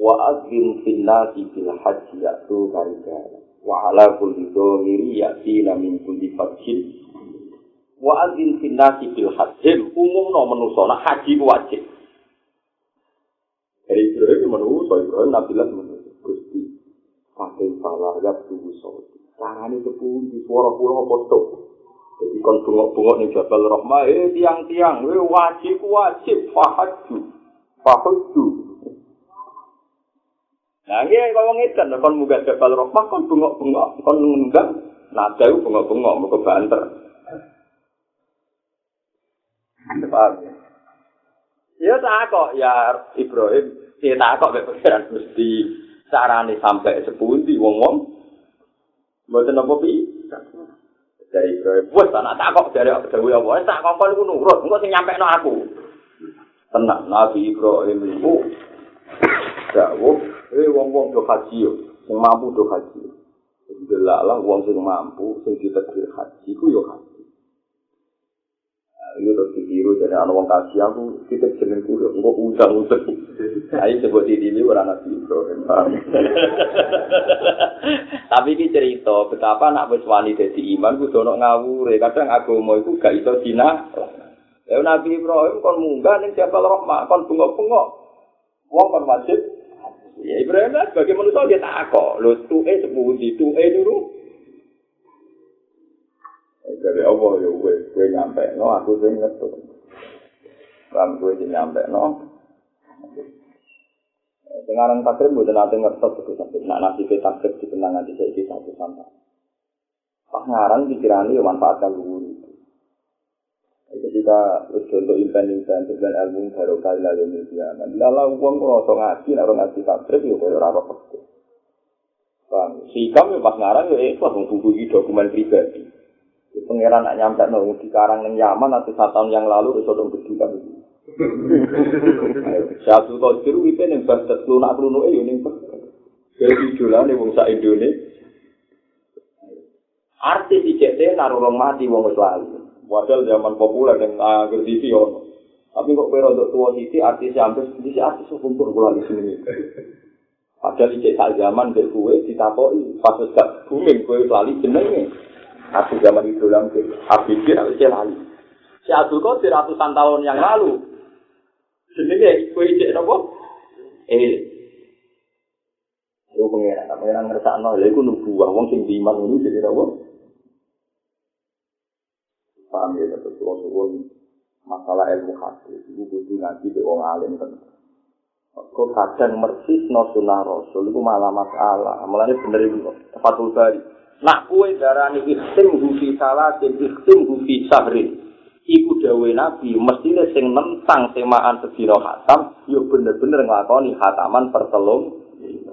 A: Wa adzim fil nasi bil haji ya'tu karigana. Wa ala kulli dhamiri ya'tina min kulli fadhin. Wa adzim fil nasi bil haji. Umum no menuso. Nah haji wajib. Dari Ibrahim menuso. Ibrahim Nabi Allah menuso. Gusti. Pakai salah ya tubuh saudi. Caranya sepuluh di suara pulau foto. Jadi kon bungok-bungok ning Jabal Rahmah, eh tiang-tiang, eh wajib wajib fahaju. Fahaju. Nah, ini kalau ngedan, kon munggah Jabal Rahmah, kon bungok-bungok, kon ngunggah, nah jauh bungok-bungok, mau ke banter. Paham ya? Ya tak kok, ya Ibrahim, ya tak kok, pikiran mesti carane sampai sepundi wong-wong. Mboten apa pi? Dari Ibrahim, wes tak tak kok dari apa dewe apa, tak kok kon iku nurut, engko sing nyampekno aku. Tenang, Nabi Ibrahim itu dawuh, eh wong-wong do haji yo, sing mampu do haji. Delalah wong sing mampu, sing ditakdir haji ku yo haji. Ini terus ditiru dari anak wong kasih aku kita jenengku ya enggak udang udang. Ayo sebut di sini orang nabi Ibrahim. Tapi ini cerita betapa anak wis wani dadi iman kudu ono ngawure. Kadang agama iku gak iso dina. Ya Nabi Ibrahim kon munggah ning Jabal Rahmah kon bengok-bengok. Wong kon wajib. Ya Ibrahim lah sebagai manusia dia tak kok. Lho tuke sepundi tuke dulu. dari Allah ya gue gue nyampe no aku sih ngetuk. Ram gue sih nyampe no sekarang takdir buat nanti ngertos itu sampai nak nasi kita takdir di kenangan di sini satu sampai. Pas ngarang pikiran ini manfaatkan dulu ketika wis untuk impen-impen dan ilmu baru kali lagi media nanti lalu uang ngerosok ngaji nak ngaji takdir ya kaya rara pasti Bang, si kami pas ngarang ya ikhlas menghubungi dokumen pribadi. Pangeran nak nyampe nol di karang yang nyaman atau satu tahun yang lalu itu sudah berdua itu. Satu tahun itu kita nih batet lunak lunak itu nih Jadi jualan nih bangsa Indonesia. Artis di CT naruh mati wong lali. Padahal zaman populer yang agar TV ono. Tapi kok kira untuk tua sisi artis sampai di artis kumpul kula di sini. Padahal di saat zaman dari kue ditakoi pas gak booming kue lali jenenge. Aku zaman itu dalam Habibie harus lali. Si Abdul Qadir ratusan tahun yang lalu. Jenenge kue cek nopo? Eh. Lu pengen, pengen ngerasa no, ya itu nubuah, wong sing diiman ini jadi nopo? Paham ya, terus suwon masalah ilmu hadis, itu kudu ngaji di wong alim kan. Kok kadang mersis no sunnah rasul, itu malah masalah. Mulanya bener itu, Fatul Bari. Nak kue darani ikhtim hufi salatin, ikhtim hufi sahrin. Iku dawe nabi, mestinya sing nentang semaan sedino hatam, yuk bener-bener ngelakoni hataman pertelung.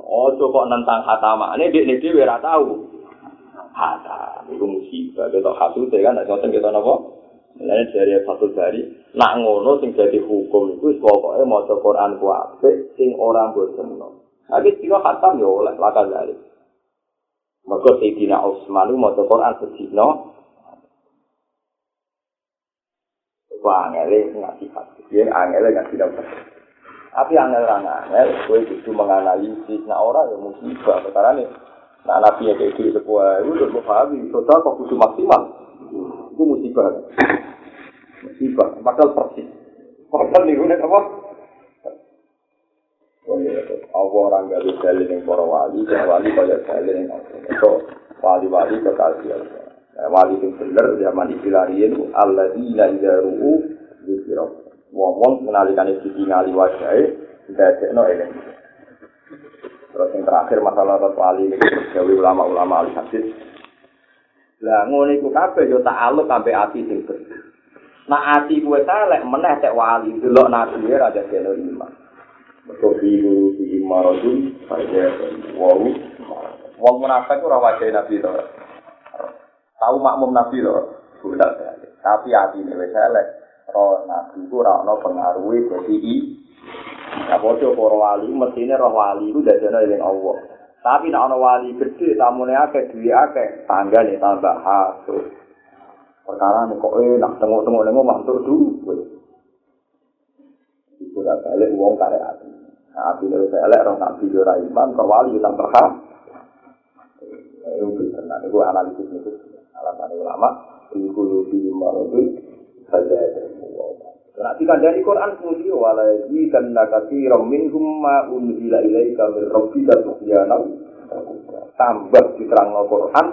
A: Ojo kok nentang hataman, ini dia dia wira tahu. Itu musibah. Kita hatu kan, nak ngoten kita nopo. Mulanya dari satu dari, nak ngono sing jadi hukum itu, pokoknya mau Quran kuape, sing orang bosan. Tapi sila hatam ya oleh, lakal dari. Mergo Sayyidina Utsman maca Quran sedina Wah, angele ngasih hati. Ya, angele ngasih dapat. Tapi angel orang angel, gue itu menganalisis. Nah, orang yang musibah. Karena nih, nah, nabi yang kayak gitu sebuah, itu udah gue pahami. Total kok kudu maksimal. Itu musibah. Musibah. Padahal persis. Padahal nih, gue apa? Oh Allah orang gak bisa yang para wali, dan wali kaya dalil yang Allah. wali-wali kekasih Allah. Wali itu bener, zaman istilahnya Allah ila ila ru'u, yukiro. Wong-wong menalikan itu tinggali wajahnya, tidak ada ini. Terus yang terakhir masalah wali, gawe ulama-ulama al-hadis. Lah ngono iku kabeh yo tak aluk sampai ati sing bener. Nah ati kuwe saleh meneh cek wali, delok nabi ora ada iman. Mereka biru, biru marojun, saja wau. Wong munafik ora wajah Nabi to. Tahu makmum Nabi to. Tapi hati ini wis elek. Roh Nabi ku ora ono pengaruh dadi Ya bojo para wali mestine roh wali ku dadene eling Allah. Tapi nek ana wali gede tamune akeh duwe akeh, tanggane tambah hasud. Perkara nek kok enak tengok-tengok nang omah tur duwe. wong karek ati. Nah, ati ini saya elek, orang nabi ora iman, kok wali tambah ham. Itu benar, itu analisis itu. Alasan ulama, iku lebih marodi saja ada Nanti kan dari Quran kemudian walaji dan nakati romin humma unzila ilaika min rabbika tuhyana tambah diterang no Quran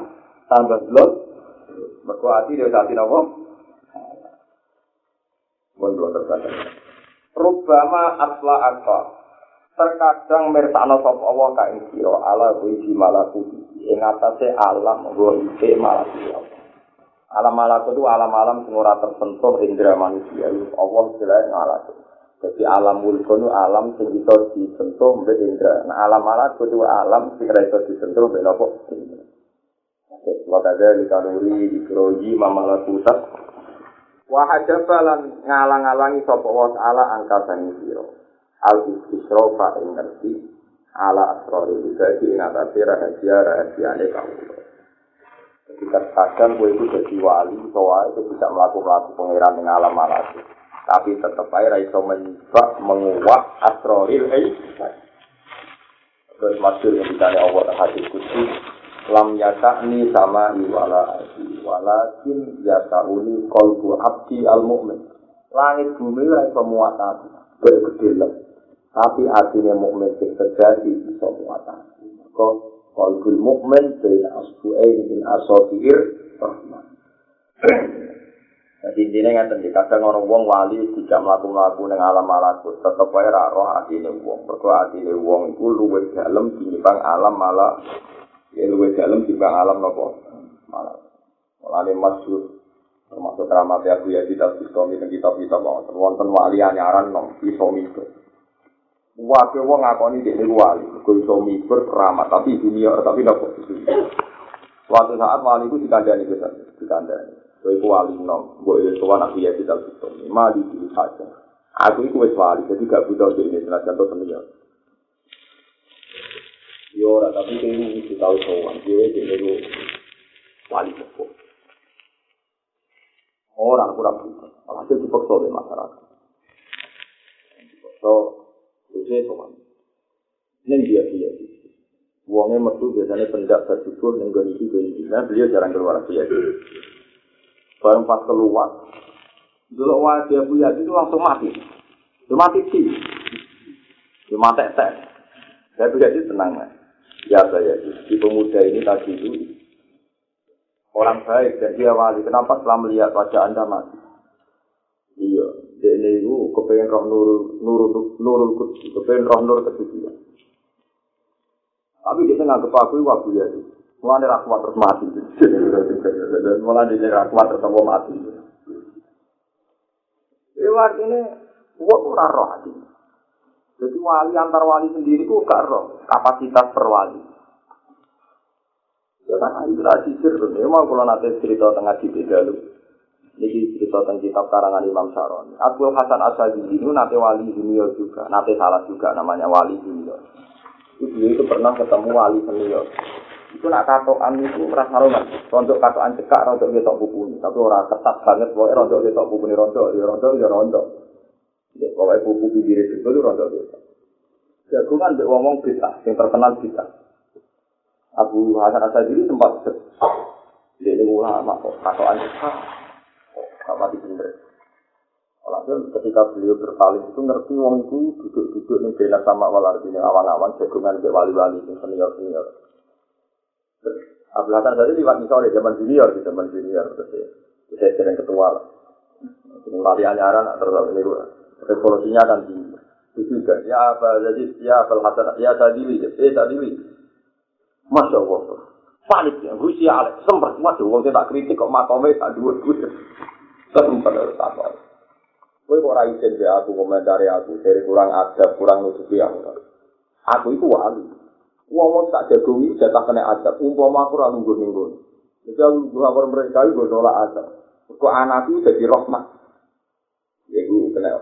A: tambah blot. Mergo ati dia ati nopo pun blot terkadang Rubama asla akta terkadang mirsakno sapa Allah ka ing sira ala kuwi malakuti ing atase alam wa isi malakuti Alam malakut itu alam-alam sing ora tersentuh indera manusia. Allah jelas ngalah. Jadi alam mulkun itu alam sing bisa disentuh mbek indera. Nah alam malakut itu alam sing ora bisa disentuh mbek apa? Wakada di kanuri di kroji mamalakutat. Wahajabalan ngalang-alangi sapa wa taala angka sang sira. Al istisrofa ing ngerti ala asrori ibadi ing atase rahasia rahasiane kawula. Ketika kadang gue itu jadi wali, soalnya itu bisa melakukan pangeran dengan alam alam Tapi tetap aja iso mencoba menguak asroril eh. Terus masuk yang ditanya Allah hadis kudus. Lam ni sama iwala walakin yasa'uni kolbu abdi al mu'min. Langit bumi lah muat aku, gede Tapi artinya terjadi iso muat aku. Kok qalbul mukmin baina asbu'ain min asabiir rahman. Jadi intinya ngaten iki kadang orang wong wali tidak mlaku-mlaku ning alam malakut, tetep wae ra roh atine wong. Mergo atine wong iku luwih dalem tinimbang alam malah ya luwih dalem tinimbang alam napa? Malah. Mulane masyhur termasuk keramat ya Bu Yadi dan Bistami dan kitab-kitab wonten wali anyaran nom Bistami itu. Wakil wong ngakoni dia ini wali, gue iso miber keramat, tapi dunia, tapi nopo Suatu saat wali itu dikandani kita, dikandani. Gue itu wali nom, gue itu anak dia tidak bisa, mali diri saja. Aku itu wes wali, jadi gak butuh di ini, senajan tuh dunia. Yo, tapi ini mesti tahu soal, dia itu wali sepuh. Orang kurang butuh, hasil dipaksa oleh masyarakat. So, Terusnya sopan. Ini dia dia. Uangnya metu biasanya pendak bersyukur yang gani itu gani Nah beliau jarang keluar dia. Barang pas keluar, dulu wajah buya itu langsung mati. Itu mati sih. Itu mati. Saya buya itu tenang lah. Ya saya di pemuda ini tadi itu orang baik dan dia wali. Kenapa setelah melihat wajah anda mati? Dene iku kepengin roh nur nur nur kudus, kepengin roh nur kesucian. Tapi dia nggak kepaku waktu ya. Mulai ra kuat terus mati. Mulai dia ra kuat terus mau mati. Lewat ini, gua ora roh hati. Jadi wali antar wali sendiri ku gak roh kapasitas per wali. Ya kan itu lah sisir. Memang kalau nanti cerita tengah di dulu. Ini cerita tentang kitab karangan Imam Saron. Abu Hasan Asadi ini nanti wali junior juga, nanti salah juga namanya wali junior. Itu itu pernah ketemu wali senior. Itu nak katoan itu merasa roman. Rontok katoan cekak, rontok dia buku ini. Tapi orang ketat banget, pokoknya rontok dia buku ini rontok, dia rontok, dia rontok. Ya, pokoknya buku pinggir itu itu rontok dia. Jagungan dia ngomong kita, yang terkenal kita. Abu Hasan Asadi ini sempat dia ini ulama kok katoan cekak. Gak mati bener. Alhasil ketika beliau berpaling itu ngerti wong itu duduk-duduk nih bena sama walar ini awan-awan jagungan ke wali-wali yang senior senior. Abdul Hasan tadi lewat misalnya zaman junior di zaman junior terus ya. Saya sering ketua lah. Ini wali anyaran terus ini revolusinya akan di itu juga ya apa jadi ya Abdul Hasan ya tadi eh tadi Masya Allah panik ya gue sih Alex sempat waduh wong tak kritik kok makomnya tak dua gue Sempat harus takut. Kowe kok izin be aku komentari aku dari kurang adab, kurang nutupi aku. Aku itu wali. Wong tak jago iki jatah kena adab. Umpama aku ora nunggu nunggu. Jadi aku ngawur mereka itu nolak adab. Kok anakku jadi rahmat. Ya itu kena.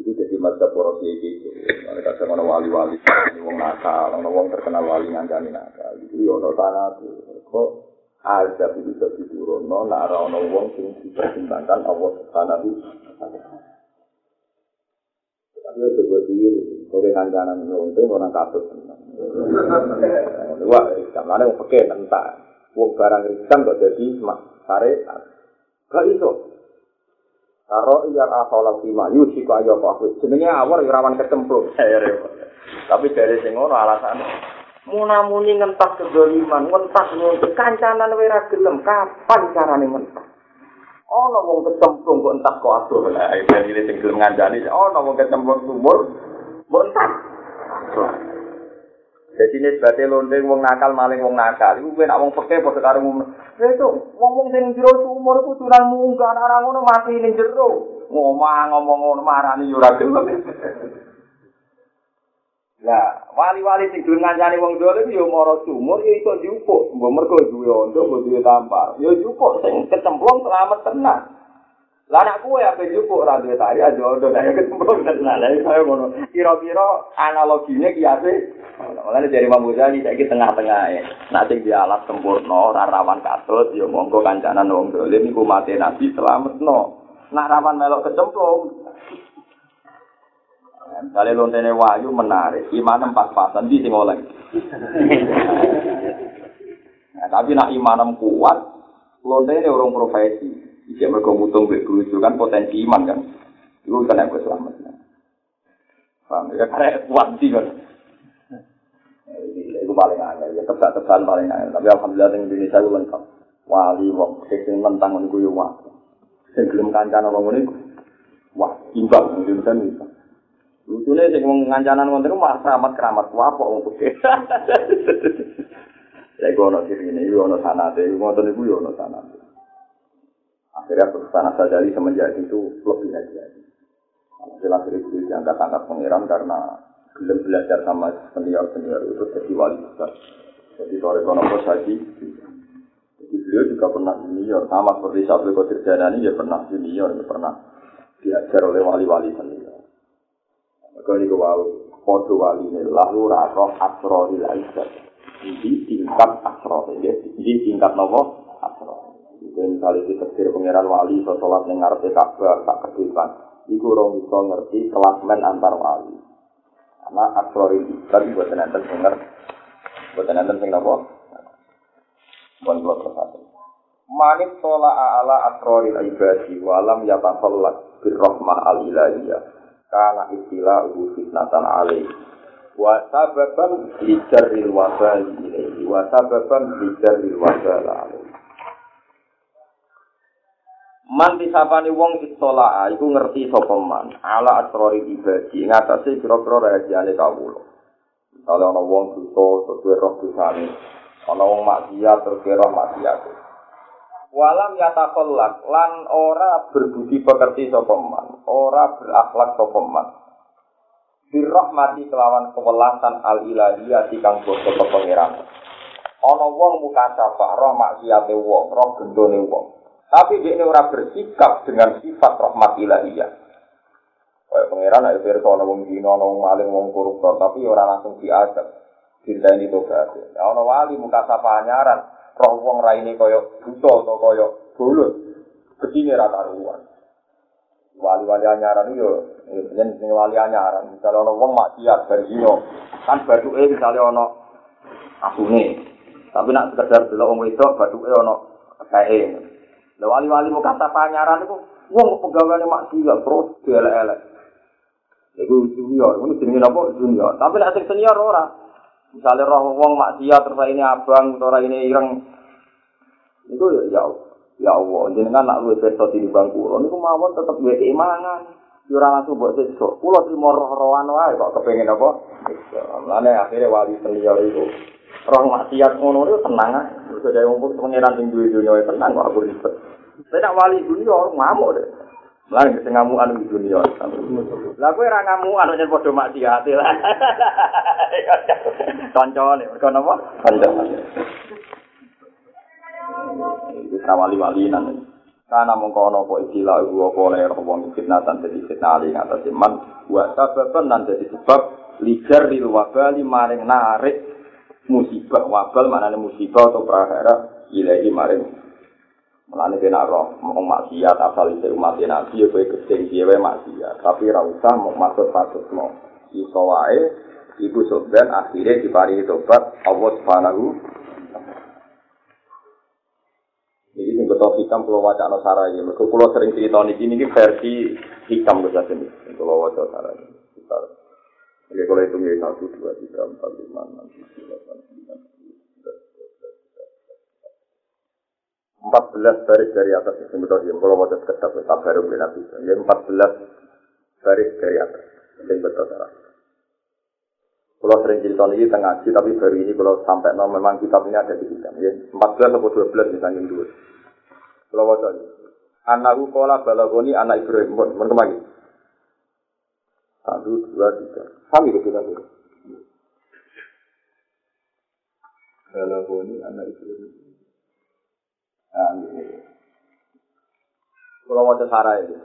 A: Itu jadi mata poros iki. Mereka sama wali-wali, wong nakal, wong terkenal wali ngandani nakal. Itu yo ono tanah Kok azab itu bisa diturunno nek ora ana wong sing dipertimbangkan Allah Subhanahu wa taala. Ya coba diri, sore kancanan untung orang katut. Wah, kamane wong peke nentak. Wong barang riskan kok jadi syariat. Gak iso. Karo iya asola lima yusi kok ayo kok aku. Jenenge awor ya rawan kecemplung. Tapi dari sing ngono alasane munamuni ngentas kedoliman, ngentas nuntut kancanan wira gelem kapan carane ngentas? ana wong kecemplung kok entas kok adoh lah iki iki sing gelem ngandani ana wong kecemplung sumur mbok entas Jadi ini sebabnya londeng wong nakal maling wong nakal. Iku gue nak wong peke pada karo ngomong. Ya itu wong wong sing jero sumur itu curang munggah anak ngono mati ning jero. Ngomong ngomong ngono marani yo ora gelem. Lah, wali-wali sing gelem ngancani wong dolim yo mara sumur yo iso diupuk, mbok mergo duwe ondo, mbok duwe tampar. Yo diupuk sing kecemplung selamat tenang. Lah anak kuwe ape diupuk ora duwe tari aja ondo nek kecemplung tenang. Lah kaya ngono. Kira-kira ki ate Mulane dari Imam Ghazali saiki tengah-tengah ya. Nak sing dialat sempurna ora rawan katut yo monggo kancanan wong dolim iku mate nabi selametno. Nak rawan melok kecemplung, Kali lontene wayu menarik, imanem pas-pasan di sing oleh. nah, tapi nak imanem kuat, lontene orang profesi. Mergo mutung mbek bojo kan potensi iman kan. Iku kan aku selamat. Paham ya karek kuat sih kan. Itu paling aneh, ya tebak-tebakan paling aneh. Tapi alhamdulillah di Indonesia itu lengkap. Wali, wong, sing mentang ngono yo wah. Sing gelem kancan wong ngene Wah, imbang Indonesia nih. Lucunya sing wong ngancanan ngono iku malah keramat keramat wapok wong putih. Ya iku ono sing ngene, iku ono sanate, iku ngoten iku yo ono sanate. Akhirnya perusahaan sadari semenjak itu lebih aja. Hasil akhirnya itu diangkat-angkat pengiram karena belum belajar sama senior-senior itu jadi wali besar. Jadi sore kono saji. Jadi beliau juga pernah junior, sama seperti Sabri Qadir Janani, dia pernah junior, dia pernah diajar oleh wali-wali senior. Mereka ini kewau, podo wali ini, lalu raro asrori laisat. Ini tingkat asrori, ya. Ini tingkat nopo asrori. Itu misalnya kita kira pengiran wali, so sholat yang ngerti kabar, tak kedipan. Iku orang bisa ngerti kelasmen antar wali. Karena asrori laisat, buat nanti denger. Buat nanti sing nopo. Buat dua persatu. Manit tola ala asrori ibadi, walam yatafallat birrohmah al-ilahiyah. Kana istilah ubu fitnatan alaih. Wa sababan lijarril wabal ilaihi. Wa sababan lijarril wabal alaih. Man disapani wong istola iku ngerti sapa man? Ala asrori ibadi ngatasi kira-kira rahasiane kawula. Kalau ana wong dosa terus roh dosane. Ana wong maksiat terus roh maksiat walam yatakollak lan ora berbudi pekerti sopeman ora berakhlak sopeman birrahmati kelawan kewelasan al ilahiyah di kang boso kepengiran ana wong muka sapa roh maksiate wong roh gendone wong. Tapi dia ora bersikap dengan sifat rahmat ilahiyah. Kayak pangeran ayo pirsa ana wong dina ana wong maling wong koruptor tapi ora langsung diajak ini tobat. Ana wali muka sapa anyaran roh wong raine kaya buta atau kaya bulut begini rata ruan wali-wali anyaran yo yen sing wali anyaran. Misalnya ana wong maksiat bar dino kan bathuke misale ana asune. Tapi nak sekedar delok wong wedok bathuke ana kae lha wali-wali mau kata panyaran iku wong pegaweane maksiat terus dielek-elek. Iku junior, ini jenenge apa junior. Tapi nek sing senior ora, Misalnya roh wong maksiat terus ini abang atau ini ireng. Itu ya ya ya Allah jenengan nak luwih beto di bangku niku mawon tetep duwe keimanan. Yo ora langsung mbok sesuk kula trimo roh-rohan wae kok kepengin apa? Lane akhirnya wali senior itu roh maksiat ngono itu tenang terus dhewe wong pengiran sing duwe dunya tenang kok aku ribet. Saya wali dunia ngamuk deh Lah sing ngamukan di dunia. Lah kowe ora ngamukan yen padha maksiat lah. Kancane, mergo napa? Kancane. Iki wali-wali nang. Kana mongko ana apa istilah iku apa oleh wong fitnatan dadi fitnah ali ngatas iman wa sababan nan dadi sebab lijar lil wabali maring narik musibah wabal maknane musibah atau prahara ilahi maring Mulane kena roh mau maksiat asal isi umat Nabi ya kowe gedeng piye wae maksiat, tapi ra usah mau maksud patutno. Iso wae ibu soben akhirnya diparingi tobat Allah Subhanahu Jadi ini betul hikam kalau wajah no. Mereka kalau sering cerita ini, ini versi hikam bisa sini. Kalau wajah sarai. Kita, Oke, kalau itu nih satu, dua, tiga, empat, lima, enam, tujuh, delapan, sembilan, empat belas baris dari atas itu betul ya. Kalau wajah sekedap, tak baru beli bisa. Ya empat belas baris dari atas. Ini betul sarai. Kalau sering cerita ini tengah ngaji, tapi baru ini kalau sampai no, memang kitab ini ada di kitab. Ya, 14 atau 12 misalnya dulu. Kalau wajah ini. Anakku kola balagoni anak Ibrahim. Mohon ke mana? Satu, dua, tiga. Kami ke kita dulu. Balagoni anak Ibrahim. Kalau wajah sarah itu.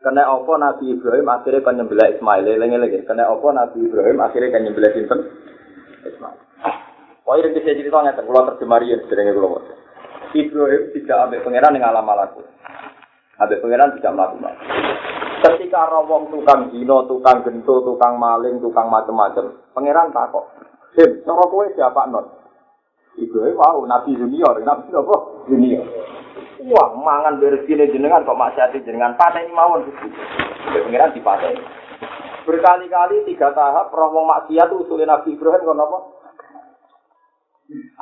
A: Kena apa Nabi Ibrahim akhirnya kan nyembelah Ismail. Lagi-lagi. Kena apa Nabi Ibrahim akhirnya kan nyembelah Sinten? Ismail. Wah, ini bisa ceritanya. Kalau terjemarian, sebenarnya kalau Ibrahim tidak ambil pangeran yang alam malaku. Ambil pangeran tidak melakukan. Ketika rawong tukang dino, tukang gento, tukang maling, tukang macam-macam, pangeran takok. Him, cara kowe siapa non? Ibrahim wow, nabi junior, nabi apa? Junior. Wah, mangan beresine jenengan kok maksiat jenengan pateni mawon. Ya pengiran dipateni. Berkali-kali tiga tahap roh maksiat usulin Nabi Ibrahim kon apa?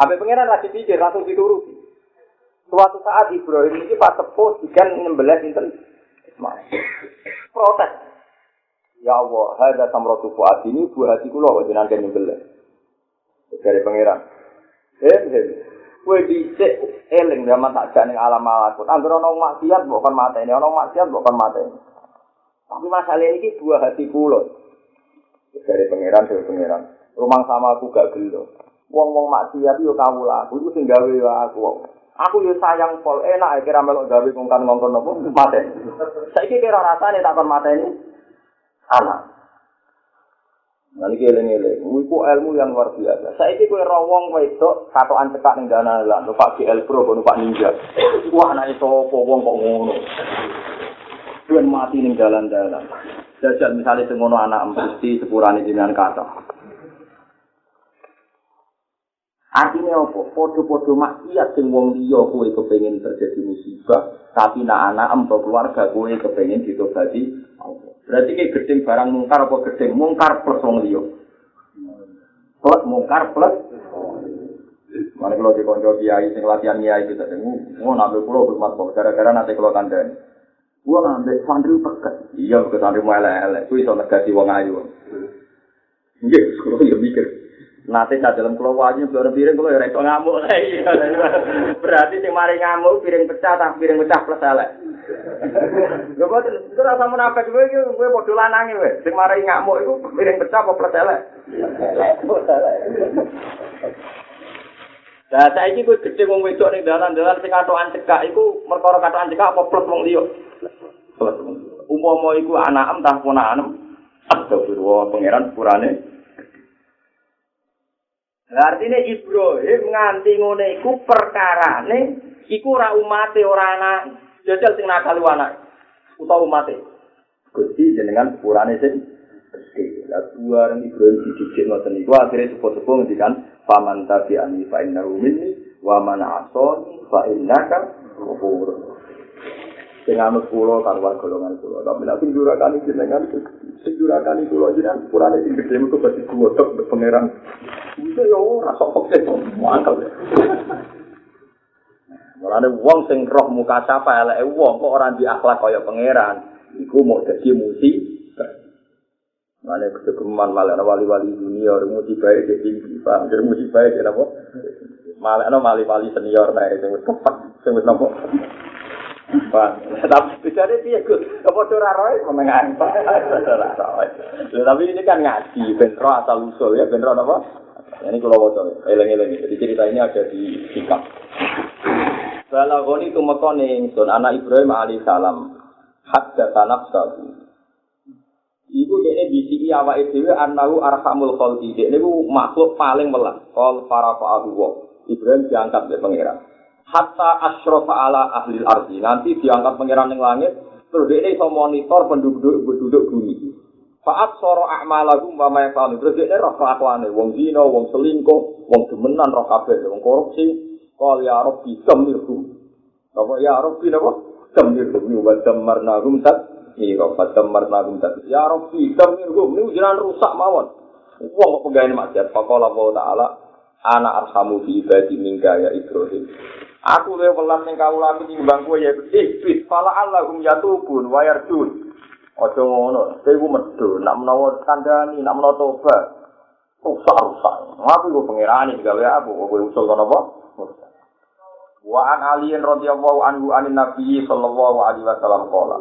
A: Abe pengiran lagi pikir langsung dituruti. Suatu saat Ibrahim ini pas sepuh dikan nyembelih sinten Ismail. Protes. Ya Allah, hadza samratu fuad ini buah hati kula kok jenengan nyembelih. Dari pengiran. Hem hem. Kue dicek eling zaman tak ning alam malakut. Angger ana maksiat mbok kon mateni, ana maksiat mbok kon mateni. Tapi masalah ini dua hati kula. Dari pangeran dari pangeran. Rumah sama aku gak gelo. Wong-wong maksiat yo kawula. Aku iku sing gawe yo aku. Aku yo sayang pol enak kira melok gawe ngongkon ngongkon nopo mateni. Saiki kira rasane tak kon mateni. Anak. Nah ini eling-eling, itu ilmu yang luar biasa. Saya ini kue rawong wedok, katoan cekak ning dana lah, numpak GL Pro, numpak Ninja. Wah, anak itu wong kok ngono. Dan mati ning jalan-jalan. Jajal misalnya sengono anak empusti sepurane jenengan kata. Artinya apa? Podo-podo maksiat sing wong liya kowe kepengin terjadi musibah, tapi nak anak empo keluarga kowe kepengin ditobati Allah. Berarti kayak gedeng barang mungkar apa gedeng mungkar plus wong liya. Plus mungkar plus. Mana kalau di kiai sing latihan kiai itu tadi, mau nambah pulau bermat kok gara-gara nanti kalau kandang. Gua nambah santri pekat. Iya, ke santri mau elek-elek. Kuwi iso negasi wong ayu. Iya, kalau ya mikir. Nanti saat dalam pulau wajib keluar piring kalau ya ngamuk Berarti sing mari ngamuk piring pecah tak piring pecah plus elek. Lho kok itu rasa munafik kowe iki kowe padha lanange kowe. Sing mari ngamuk iku piring pecah apa plus elek. Lah saiki kowe gedhe wong wedok ning dalan-dalan sing katokan cekak iku perkara katokan cekak apa plus wong liya. Plus liya. Umpama iku anak em tah ponakan Astagfirullah pangeran sepurane Artinya Ibrahim nganti ngene iku perkarane iku ora umate ora anak. Jajal sing nakal anak utawa umate. Gusti jenengan sepurane sing. Lah dua Ibrahim dididik ngoten niku akhire sepo-sepo ngendikan faman tabi'ani fa innahu minni wa man asani fa innaka ghafur. Sing anut kula karo golongan kula. Tapi nek sing durakani jenengan sing durakani kula jenengan sepurane sing gede metu dadi kuwotok pangeran. Bisa ya ora sok mantap. Mulane wong sing roh muka sapa eleke wong kok ora di akhlak kaya pangeran, iku mau dadi musi. Mulane kegeman malah wali-wali dunia musibah iki tinggi, Pak. Jadi musibah iki napa? Malah ana wali-wali senior nek sing wis tepat, sing wis napa? Tapi bicara piye Gus? Apa ora roe memengan? Tapi ini kan ngaji, benro asal usul ya, benro apa? Ini kalau wajah, eleng-eleng. Jadi cerita ini ada di sikap. Balagoni itu mekone ingsun anak Ibrahim alaihissalam hadda tanaf sabu. Ibu ini bisi awak itu anahu arhamul khalqi. Ini makhluk paling melas. Kal para Allah. Ibrahim diangkat oleh pangeran. Hatta asyrafa ala ahli ardi. Nanti diangkat pangeran ning langit, terus dia iso monitor penduduk penduduk bumi. Faat soro a'malakum wa ma yafalu. Terus dia roh kelakuane wong zina, wong selingkuh, wong demenan roh kabeh, wong korupsi. Qal ya rabbi tamirhum. Apa ya rabbi napa? Tamirhum wa damarnahum tat. Mira, damarnahum tat. Ya rabbi tamirhum. Ini jenengan rusak mawon. Wong kok pegawai maksiat. Faqala Allah Ta'ala ana arhamu bi ibadi mingga ya Ibrahim. Aku le welas ning kawula timbang kowe ya iblis. Fala Allahum yatubun wa yarjun. Aja ngono, ku medho, nak menawa kandhani, nak menawa tobat. Rusak-rusak. Aku iku pangerane gawe aku, kowe usul kono apa? Wa an aliyin radhiyallahu anhu anin nabi sallallahu alaihi wasallam qala.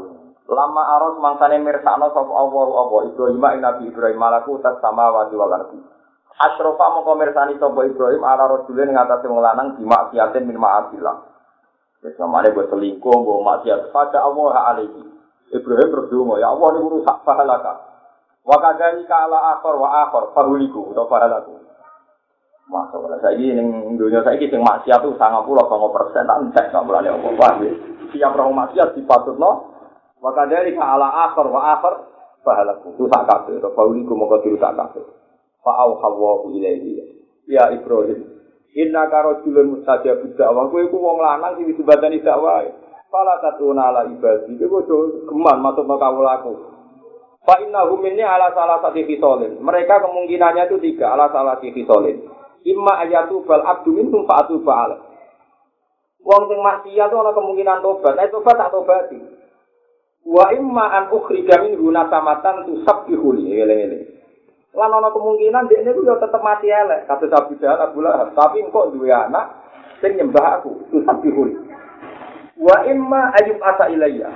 A: Lama aros mangsane mirsakno sapa Allah apa Ibrahim Nabi Ibrahim malaku tas samawati wal ardi. Asrofa mongko mirsani sapa Ibrahim ala rajulin ing atase wong lanang di maksiatin min ma'asillah. Wis samane buat selingkuh, mbok maksiat pada Allah alaihi. Ibrahim berdua, ya Allah ini rusak pahalaka. Wa kadani kala akhor wa akhor fahuliku atau pahalaku. Masuk lah saya ini ning dunia saya ini maksiat tuh sangat puluh sama persen tak cek nggak berani Allah ya. Siap roh maksiat dipatut no. Wa kadani kala akhor wa akhor pahalaku. Rusak kabeh atau fahuliku mau dirusak kabeh. Fa'au hawa ilaihi. Ya Ibrahim. Inna karo julun mustajab dakwah. Kowe ku wong lanang sing disebutani dakwah. Fala tatuna ala ibadi. Kowe kudu geman masuk ke kawulaku. Fa innahum minni ala salah satu fisolin. Mereka kemungkinannya itu tiga ala salah satu fisolin. Imma ayatu bal abdu minhum fa'atu fa'ala. Wong sing maksiat itu ana kemungkinan tobat. Nek tobat tak tobati. Wa imma an ukhrija minhu nasamatan tusabbihu li. Lan ana kemungkinan dia itu ya tetap mati elek. Abu Jahal Abu Lahab. Tapi engkau dua anak sing nyembah aku. Li. Wa imma ayub asa ilayya.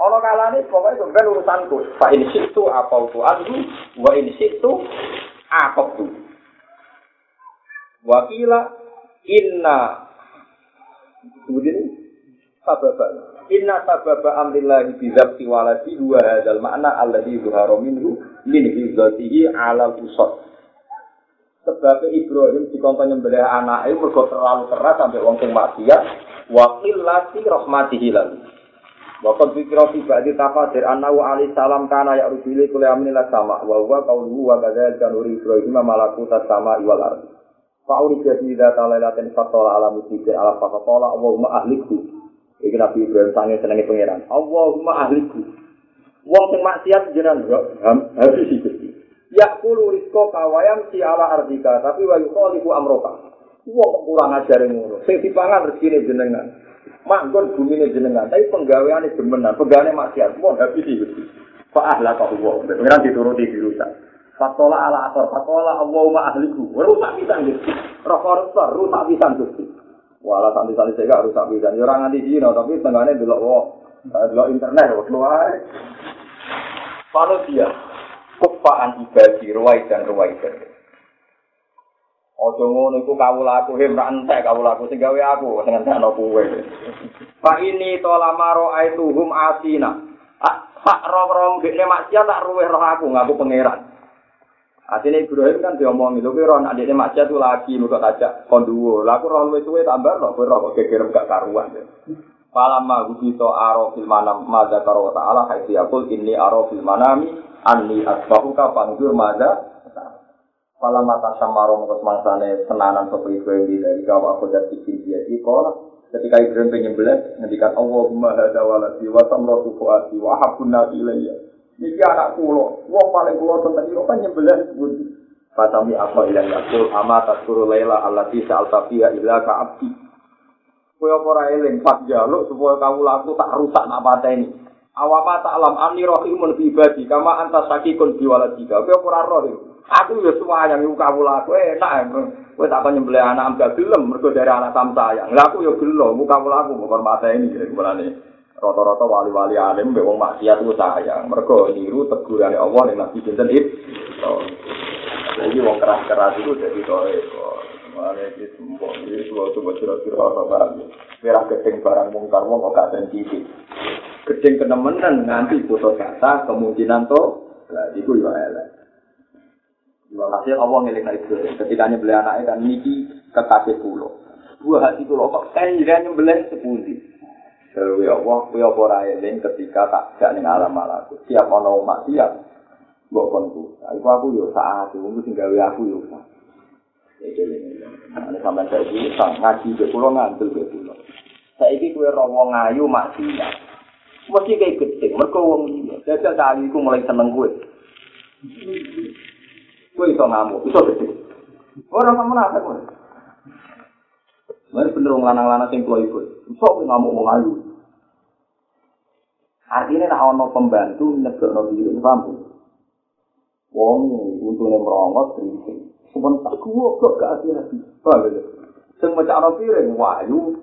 A: Ono kalane pokoke sampeyan urusanku. Fa in situ apa tu anhu wa in situ apa tu. Wa qila inna kemudian sababa inna sababa amrillahi bi dzabti waladi huwa hadzal makna alladhi zuhara minhu min hizatihi ala usad. Sebab Ibrahim dikongkon nyembelih anake mergo terlalu keras sampai wong sing maksiat wa qillati rahmatihi lalu. Waktu pikir fi ba'di tafadir annahu alaihi salam kana ya rubili kulli amrin sama wa huwa qawluhu wa kadzalika nuri Ibrahim malakutas sama wal ardi. Fa'uri jadi data lailatin fatola ala musibah ala fatola Allahumma ahlikku. Iki Nabi Ibrahim sange senengi pangeran. Allahumma ahlikku. Wong sing maksiat jenengan harus Gusti. Ya kulu rizko kawayam si ala ardika tapi wa yukhalifu amroka. Wong kurang ajar ngono. Sing dipangan rezekine jenengan. Manggon bumine jenengan, tapi penggaweane demenan, penggaweane maksiat. Wong habis iki. Fa ahlaka Allah. Pangeran dituruti dirusak. Fatola ala asor, fatola Allahumma ahliku. Rusak pisan gitu. Rokok rusak, pisan Gusti. Walah santai-santai saya gak rusak. Ya orang nganti Cina, tapi tengahnya delok wong. Delok internet, wong keluar. Kalau dia, kufaan ibadi, ruwai dan ruwai dan. Ojo ngono iku kawula aku hem ra entek kawula aku sing gawe aku sing entekno kowe. Pak ini to lamaro aituhum asina. Pak roh-roh dekne maksiat tak ruweh roh aku ngaku pangeran. Asine Ibrahim kan diomongi lho roh nek dekne maksiat tu lagi muga tajak konduwo. Lah aku roh luwih suwe tambah lho roh kok geger gak karuan. Palama gubito aro fil manam madza karo ta'ala haitsi yaqul inni aro fil manami anni asbahuka panjur madza Pala mata samaro mengkos mangsane tenanan sopo Ibrahim di dari kawa aku dan bikin dia di Ketika Ibrahim penyembelih, ngendikan Allahumma hada waladi wa samratu fuati wa habun nasi. Niki anak kulo, wong paling kulo tentang itu kan nyembelih sebut. Fatami apa ilang yakul ama taskuru layla allati sa'alta fiha illa ka abdi. Kaya ora eling pas jaluk supaya kamu laku tak rusak nak pateni. Awama ta'lam anni rahimun bi ibadi kama anta sakikun bi waladika. Kaya ora roh Aku ya semuanya iku kawula aku enak. Kowe tak nyembelih anak ambek gelem mergo dari anak sam sayang. Lah aku ya gelo muka kawula aku menghormati ini kepalane. Rata-rata wali-wali alim mbek wong maksiat ku sayang. Mergo niru tegurane Allah ning Nabi sinten itu. Jadi wong keras-keras itu jadi tore kok. Mane iki sembo iki coba kira-kira apa barang. Merah gedeng barang mungkar wong kok gak sensitif. Gedeng kenemenan nganti putus asa kemungkinan to. Lah iku yo elek. Hasil Allah ngelik itu. Ketika beli anaknya dan niki kekasih pulau. Dua hati kula kok kanjeng nyembelih sepundi. Dewe Allah, kowe apa ora eling ketika tak gak ning alam malaku. Siap ana maksiat. Mbok konku. Iku aku yo saat aku sing gawe aku yo. Ini sampai saya ini ngaji ke pulau ngantul ke pulau. Saya ini kue rawa ngayu maksiat. Mesti kayak gede, mereka wong dia. Jajal kali itu mulai seneng gue. Gue iso ngamuk, iso gede. Orang sama nafas gue. Mari bener wong lanang-lanang sing kuwi iku. Iso ngamuk wong ayu. Artinya nak ono pembantu nyegekno diri, paham? Wong untune merongot riset. Sebentar gua kok gak hati-hati. Paham ya? Sing macam ana piring wayu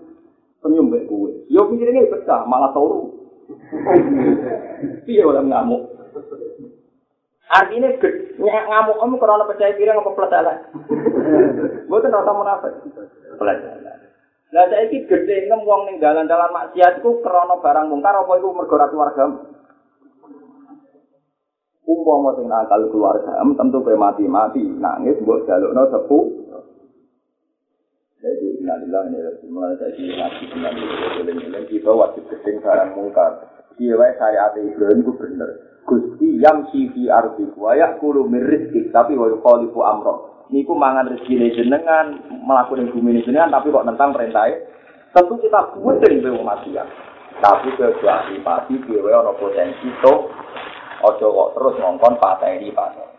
A: senyum mbek kowe. Yo piringe pecah malah turu. Piye ora ngamuk? Artinya ngamuk kamu karena percaya apa pelat elek? Mboten rasa munafik. Pelat elek. Lah saiki gedhe nem wong ning dalan-dalan maksiat iku krana barang mungkar apa iku mergo ra keluarga? Umpama sing nakal keluarga, tentu kowe mati-mati nangis mbok jalukno sepu. Jadi innalillahi wa inna ilaihi raji'un. Jadi ngaji tenan iki kita wajib gedhe barang mungkar. Iya wae syariat Ibrahim ku bener. Gusti yang sifi ardi wa yakulu min rizki tapi wa yukhalifu amro. Niku mangan rezeki jenengan, melakukan bumi jenengan tapi kok tentang perintahnya. Tentu kita buatin be mati ya. Tapi ke pasti dhewe ana potensi to aja kok terus ngongkon pateni pateni.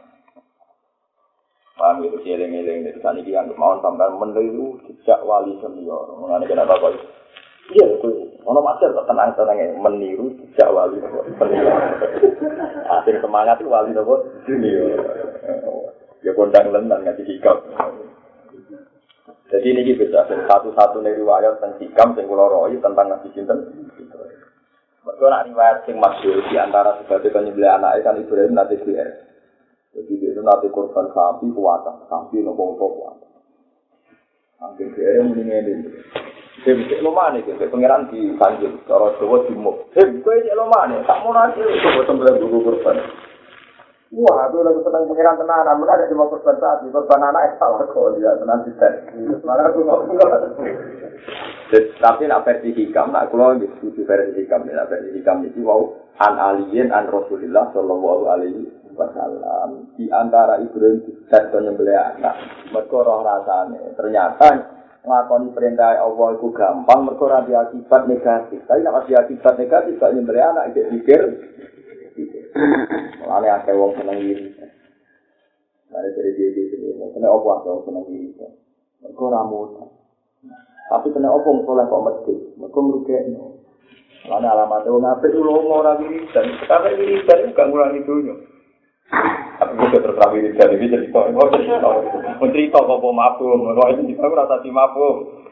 A: Paham itu eling-eling dari sana ini yang mau sampai meniru jejak wali senior. Mengenai kenapa kok Iya, itu. Ono master kok tenang-tenang ya, meniru sejak wali nopo. Akhir semangat itu wali nopo dunia. Ya kondang lendang ngaji hikam. Jadi ini bisa satu-satu nih riwayat tentang hikam yang kula roy tentang ngaji cinta. Mereka nak riwayat yang masyur di antara sebagai penyembelih anak kan Ibrahim nanti BR. Jadi dia itu nanti korban sapi kuatan, sapi nopo kuatan. Hampir BR mendingin ini. Cek lo mana gitu, pangeran di Tanjung, cara Timur. Him, gue cek lo mana, tak mau nanti, coba sembilan buku korban. Wah, aku lagi senang pangeran tenanan, mereka ada cuma korban sapi, korban anak es salah kok dia tenang di Malah aku nggak Tapi nak versi hikam, nak kalau di setuju versi hikam, nak versi hikam itu wow, an alien an Rasulullah Shallallahu Alaihi Wasallam. Di antara Ibrahim dan penyembelih anak, mereka roh rasanya ternyata ngakoni perintah Allah itu gampang mereka ora akibat negatif. Tapi nek ada akibat negatif gak nyembeli anak iki pikir Mulane akeh wong seneng iri. Mari dari dia di sini, kena apa wong seneng iri. Mereka ora mudah. Tapi kena wong soleh kok mesti, mereka merugekno. Mulane alamat wong apik ulo ora wiridan, sekarang wiridan gak ngurangi dunya. Tapi gue terus rapi dari ini jadi kok gue cerita, mencerita kok mau mabuk, mau itu juga rasa si mabuk.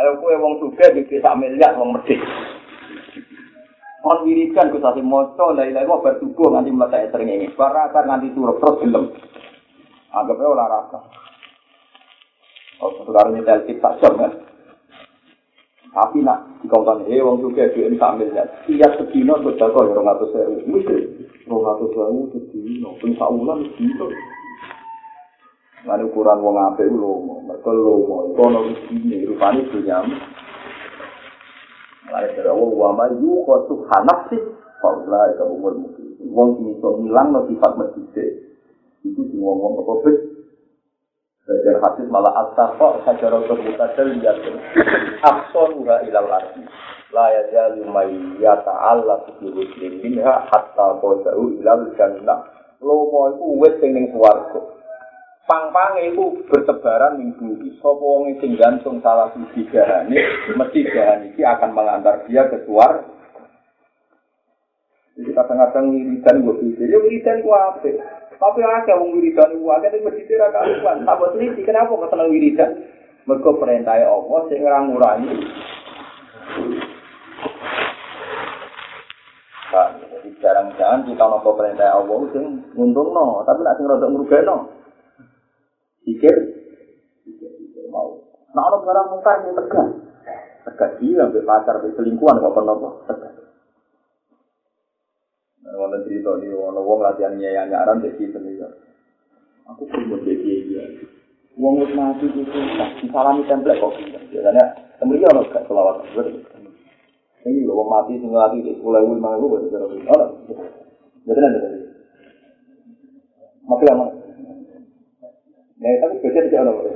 A: Ayo gue wong suka di desa miliar wong medit. Kon wiridan gue kasih moco, lagi mau bertubuh nanti mulai sering ini. Barakar nanti turun terus film. Anggapnya olahraga. Oh, sekarang ini telkit tak jam kan. Tapi nak di kautan he wong juga duit sak miliar. Tiap sedino berjago ya orang atas sewu. Mesti orang atas sewu sedino. Pun sak ulan sedino. Lalu ukuran wong ape lomo, mereka lomo. Itu ono ini rupanya punya. Lalu dari awal wama yu kotuk hanak sih. Paulah itu umur mungkin. Wong ini so hilang no sifat masjid. Itu semua ngomong apa bet. Belajar hadis malah at-taqa sajaratul mutadalliyat. Akson ura ilal ardi. La may yata'alla fi muslim minha hatta qadahu ilal jannah. Lomo iku wit sing ning swarga. Pang-pange iku bertebaran ning bumi. Sapa wong sing gantung salah siji gahane, mesti gahan iki akan mengantar dia ke swarga. Jadi kadang-kadang wiridan gue pikir, ya wiridan gue apa? Tapi akeh wong wiridan iku akeh sing mesti karuan. Tak bos iki kenapa kok seneng wiridan? Mergo perintah Allah sing ora ngurangi. Nah, jadi jarang-jarang kita nopo perintah Allah sing nguntungno, tapi nek sing rada ngrugekno. Pikir pikir mau. Nah, ono barang mungkar sing tegas. Tegas dia ambek pacar, ambek selingkuhan kok pernah tegas. Wonten cerita di ono wong latihan nyaya nyaran dadi senior. Aku pun mau jadi dia. Wong wis mati itu susah, disalami template kok. Biasanya temui ono gak selawat. Ini wong mati sing mati di sekolah ibu lima ibu berarti berarti. Ono. Betul ada tadi. Nah, tapi kerja tidak ono.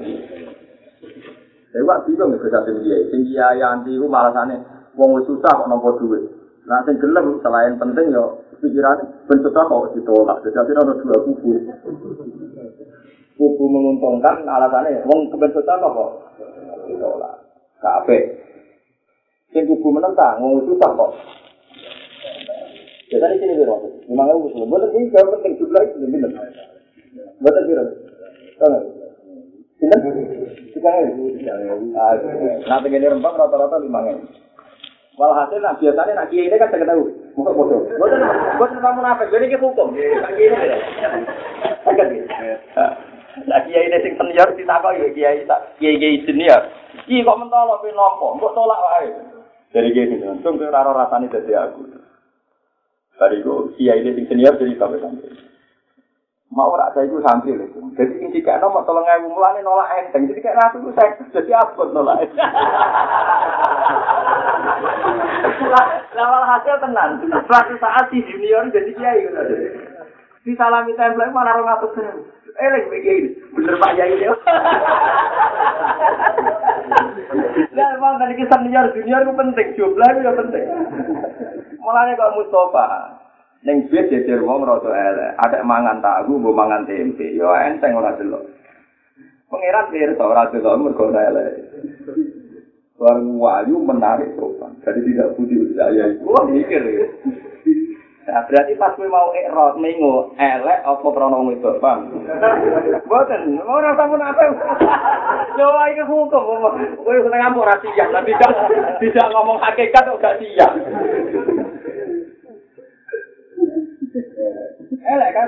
A: Saya wak bingung nek kerja sing dia, sing dia yang anti ku malasane wong susah kok nampa duit. Nah, sing gelem selain penting yo pikiran ben susah kok ditolak. Jadi ono dua kubu. kubu menguntungkan alasannya wong kebentutan apa kok ditolak kafe sing kubu menentang wong susah kok ya tadi sini biro memang aku usul boleh ini gak penting jumlah itu lebih lebih boleh Tiga Nanti gini rempang rata-rata lima ngel. Walhasil nah biasanya nak kiai ini kan saya ketahui. Muka bodoh. Bodoh, bodoh kamu nafas. Jadi kita hukum. Ini. Nah kiai ini sing senior ditakok ya kiai kiai kiai senior. Iki kok mentolo pe nampa, kok tolak wae. Dari kiai sing untung ke raro rasane dadi aku. Dari ku kiai ini sing senior jadi sampai sampai. Mau ora saya iku santri lho. Jadi sing dikakno mau tolong mulane nolak enteng. Jadi kayak aku saya jadi abot nolak. Lah hasil tenan. Suatu saat si junior jadi kiai. Disalami template malah 200 elek iki iki bener Pak ya. Lah emang tadi kisah senior junior itu penting, jumlah itu penting. Mulane kok Mustafa ning bis jejer wong rada elek, ada mangan tahu, mbok mangan tempe, yo enteng ora delok. Pangeran pirsa ora delok mergo ora elek. Barang wayu menarik sopan. Jadi tidak putih saya. Wah mikir ya. Nah, berarti pas kowe mau ikrot mengo elek apa prono itu, Bang? Mboten, ora sampun apa. Yo iki hukum. Kowe seneng ngomong ra siap, tapi tidak tidak ngomong hakikat kok gak siap. Elek kan.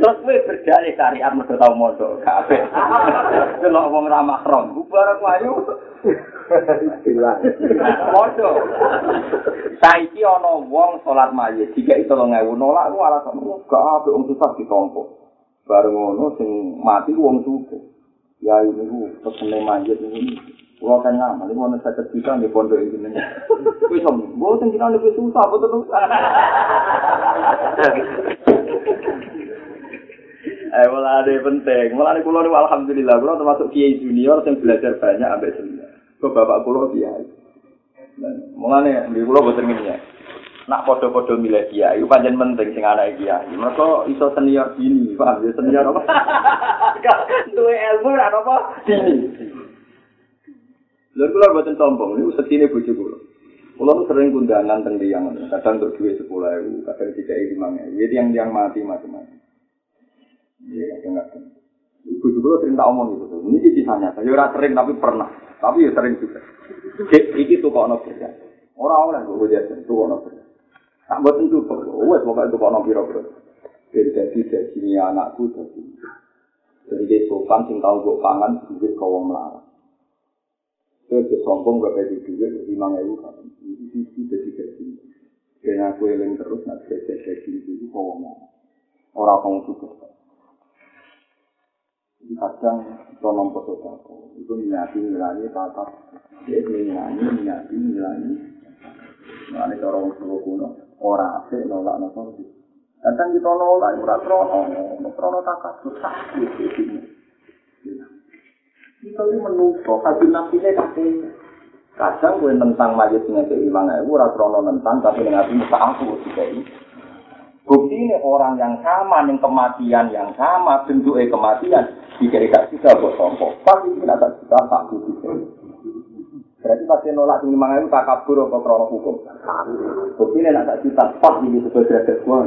A: Terus kowe berdalih syariat mergo tau mondok kabeh. Delok wong ra mahram, bubar ayu. Hilang. Modo. Saiki ana wong salat mayit, jika itu 3000 nolak ku alasan apik wong susah ditompo. Bareng ngono sing mati wong sugih. Ya ini ku pesene mayit ini. Kulo kan ngamal, ini mau saya cerita di pondok ini. Wis om, gue kita lebih susah, betul betul. Malah ada penting. Malah kulo ini alhamdulillah, kulo termasuk kiai junior yang belajar banyak sampai sini. ke bapak kulo kiai. Mulane di kulo boten ngene. Nak podo-podo milih kiai, itu panjang penting sing anak kiai. Mereka iso senior gini, paham ya senior apa? Dua ilmu apa? Gini. Lalu kulo boten sombong, ini sekini bujuk kulo. Kulo sering kundangan teng liang, kadang untuk duit sepuluh ribu, kadang tiga lima ribu. Jadi yang yang mati macam-macam. Ibu juga sering tak omong gitu. Ini kisahnya. Saya ora sering tapi pernah. Tapi ya sering juga. Iki tuh kok ono kerja. Orang-orang gue kerja tuh kok kerja. Tak buat itu kok. Wes pokoknya tuh kok ono biro. Jadi jadi jadi ini anakku jadi. Jadi dia sopan sing tahu gue pangan duit kau wong melarang. Saya sombong gak kayak duit lima ribu kan. Ini sisi jadi jadi. Dan aku yang terus nak jadi jadi itu kau wong melarang. Orang kamu suka. Kadang itu nompo sodako itu niati nilai tata dia nilai niati nilai nilai cara orang suruh kuno. Orang asik nolak nopo kadang kita nolak itu rata rono nopo rono takak susah kita ini menutup hati nabi kakek kadang gue tentang majlis dengan keimangan itu rata rono tentang tapi dengan hati muka aku Bukti ini orang yang sama, yang kematian yang sama, bentuknya kematian, tidak bisa buat sombong. Pasti tidak bisa tak bukti. Berarti pasti nolak ini mangan itu tak kabur atau krono hukum. Bukti ini nak juta pas ini sebagai derajat uang.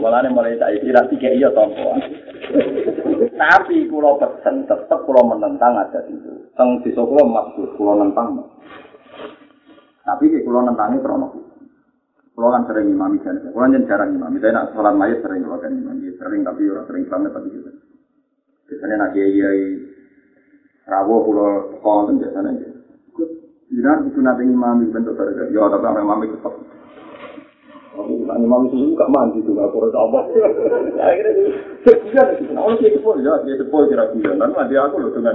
A: Malah mulai tak kira tiga iya tompo. Tapi kulo pesen tetap kulo menentang ada itu. Teng di kulo maksud kulo menentang. Tapi di pulau nentangi krono. Pulau kan sering imami kan. Pulau kan jarang imami. Tapi nak sholat mayat sering pulau kan imami. Sering tapi orang sering banget tapi juga. Biasanya nak kiai kiai rawo sekolah kan biasanya aja. Jangan itu nanti imami bentuk pada ya tapi orang imami tetap. Nanti mami susu gak mandi tuh gak kurang apa. Akhirnya dia sebulan lagi. Nah, orang dia sepuluh ya, dia sepuluh kira bulan. Nanti mandi aku loh dengan.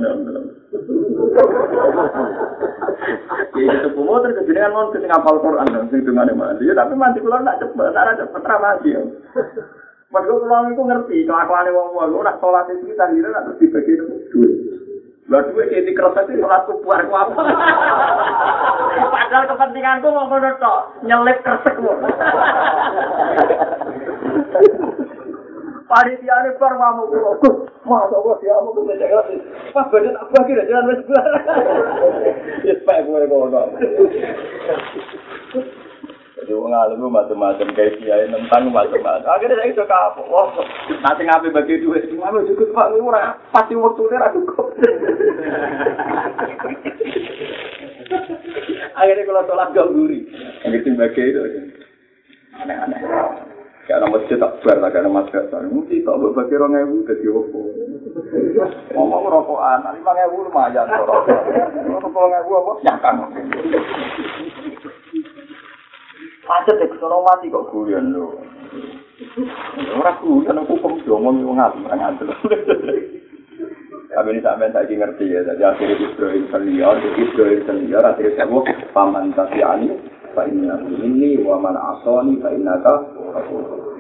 A: Ya itu semua terkejadian non kesing apal Quran dan sing dengan mandi. Ya tapi mandi keluar nak cepet, nak cepet ramadi ya. Padahal kalau itu ngerti, kelakuan wong wong, nak sholat itu kita kira nak terus dibagi duit. Lah duwe sing dikrasa iki salat kubuar ku apa. Padahal kepentinganku mau ngono tok, nyelip kresekmu. Panitia ini bar mamu Gus, masa ya mau bisa jaga Pas beda tak bagi dah jalan wis belar. Wis pak gue ngono. Jadi wong alim macam-macam kayak kiai tentang macam-macam. Akhirnya saya suka apa? Nanti ngapain bagi duit? Cuma cukup pak, ora pasti waktu ini ra cukup. Akhirnya kalau sholat gak guri, gitu bagi itu. Aneh-aneh. Nama masjid tak lah, kayak nama madrasah. Mungkin tak buat bagi orang ewu, jadi opo. Ngomong rokokan, lima ewu lumayan. Rokok ewu apa? Nyangkang. Macet deh, kesono mati kok guyon lho. Ora guyon aku kok ngomong wong ngatur ngatur. Tapi ini sampai saya ngerti ya, jadi akhirnya Ibrahim selior, Ibrahim selior, akhirnya saya paman tafi'ani, fa inna ini wa man asoni fa inna ka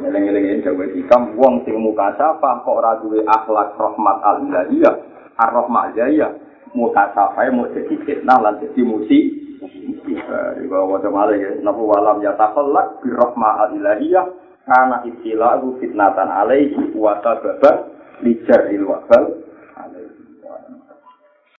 A: ngeleng-ngeleng ini jawa hikam wong sing muka sapa kok duwe akhlak rahmat al ilahiyah ar rahmat jaya muka sapa mau jadi fitnah lan jadi musi di bawah wajah malah ya nafu walam ya takallak bi rahmat al ilahiyah karena istilahu fitnatan alaihi wa sababa lijaril wabal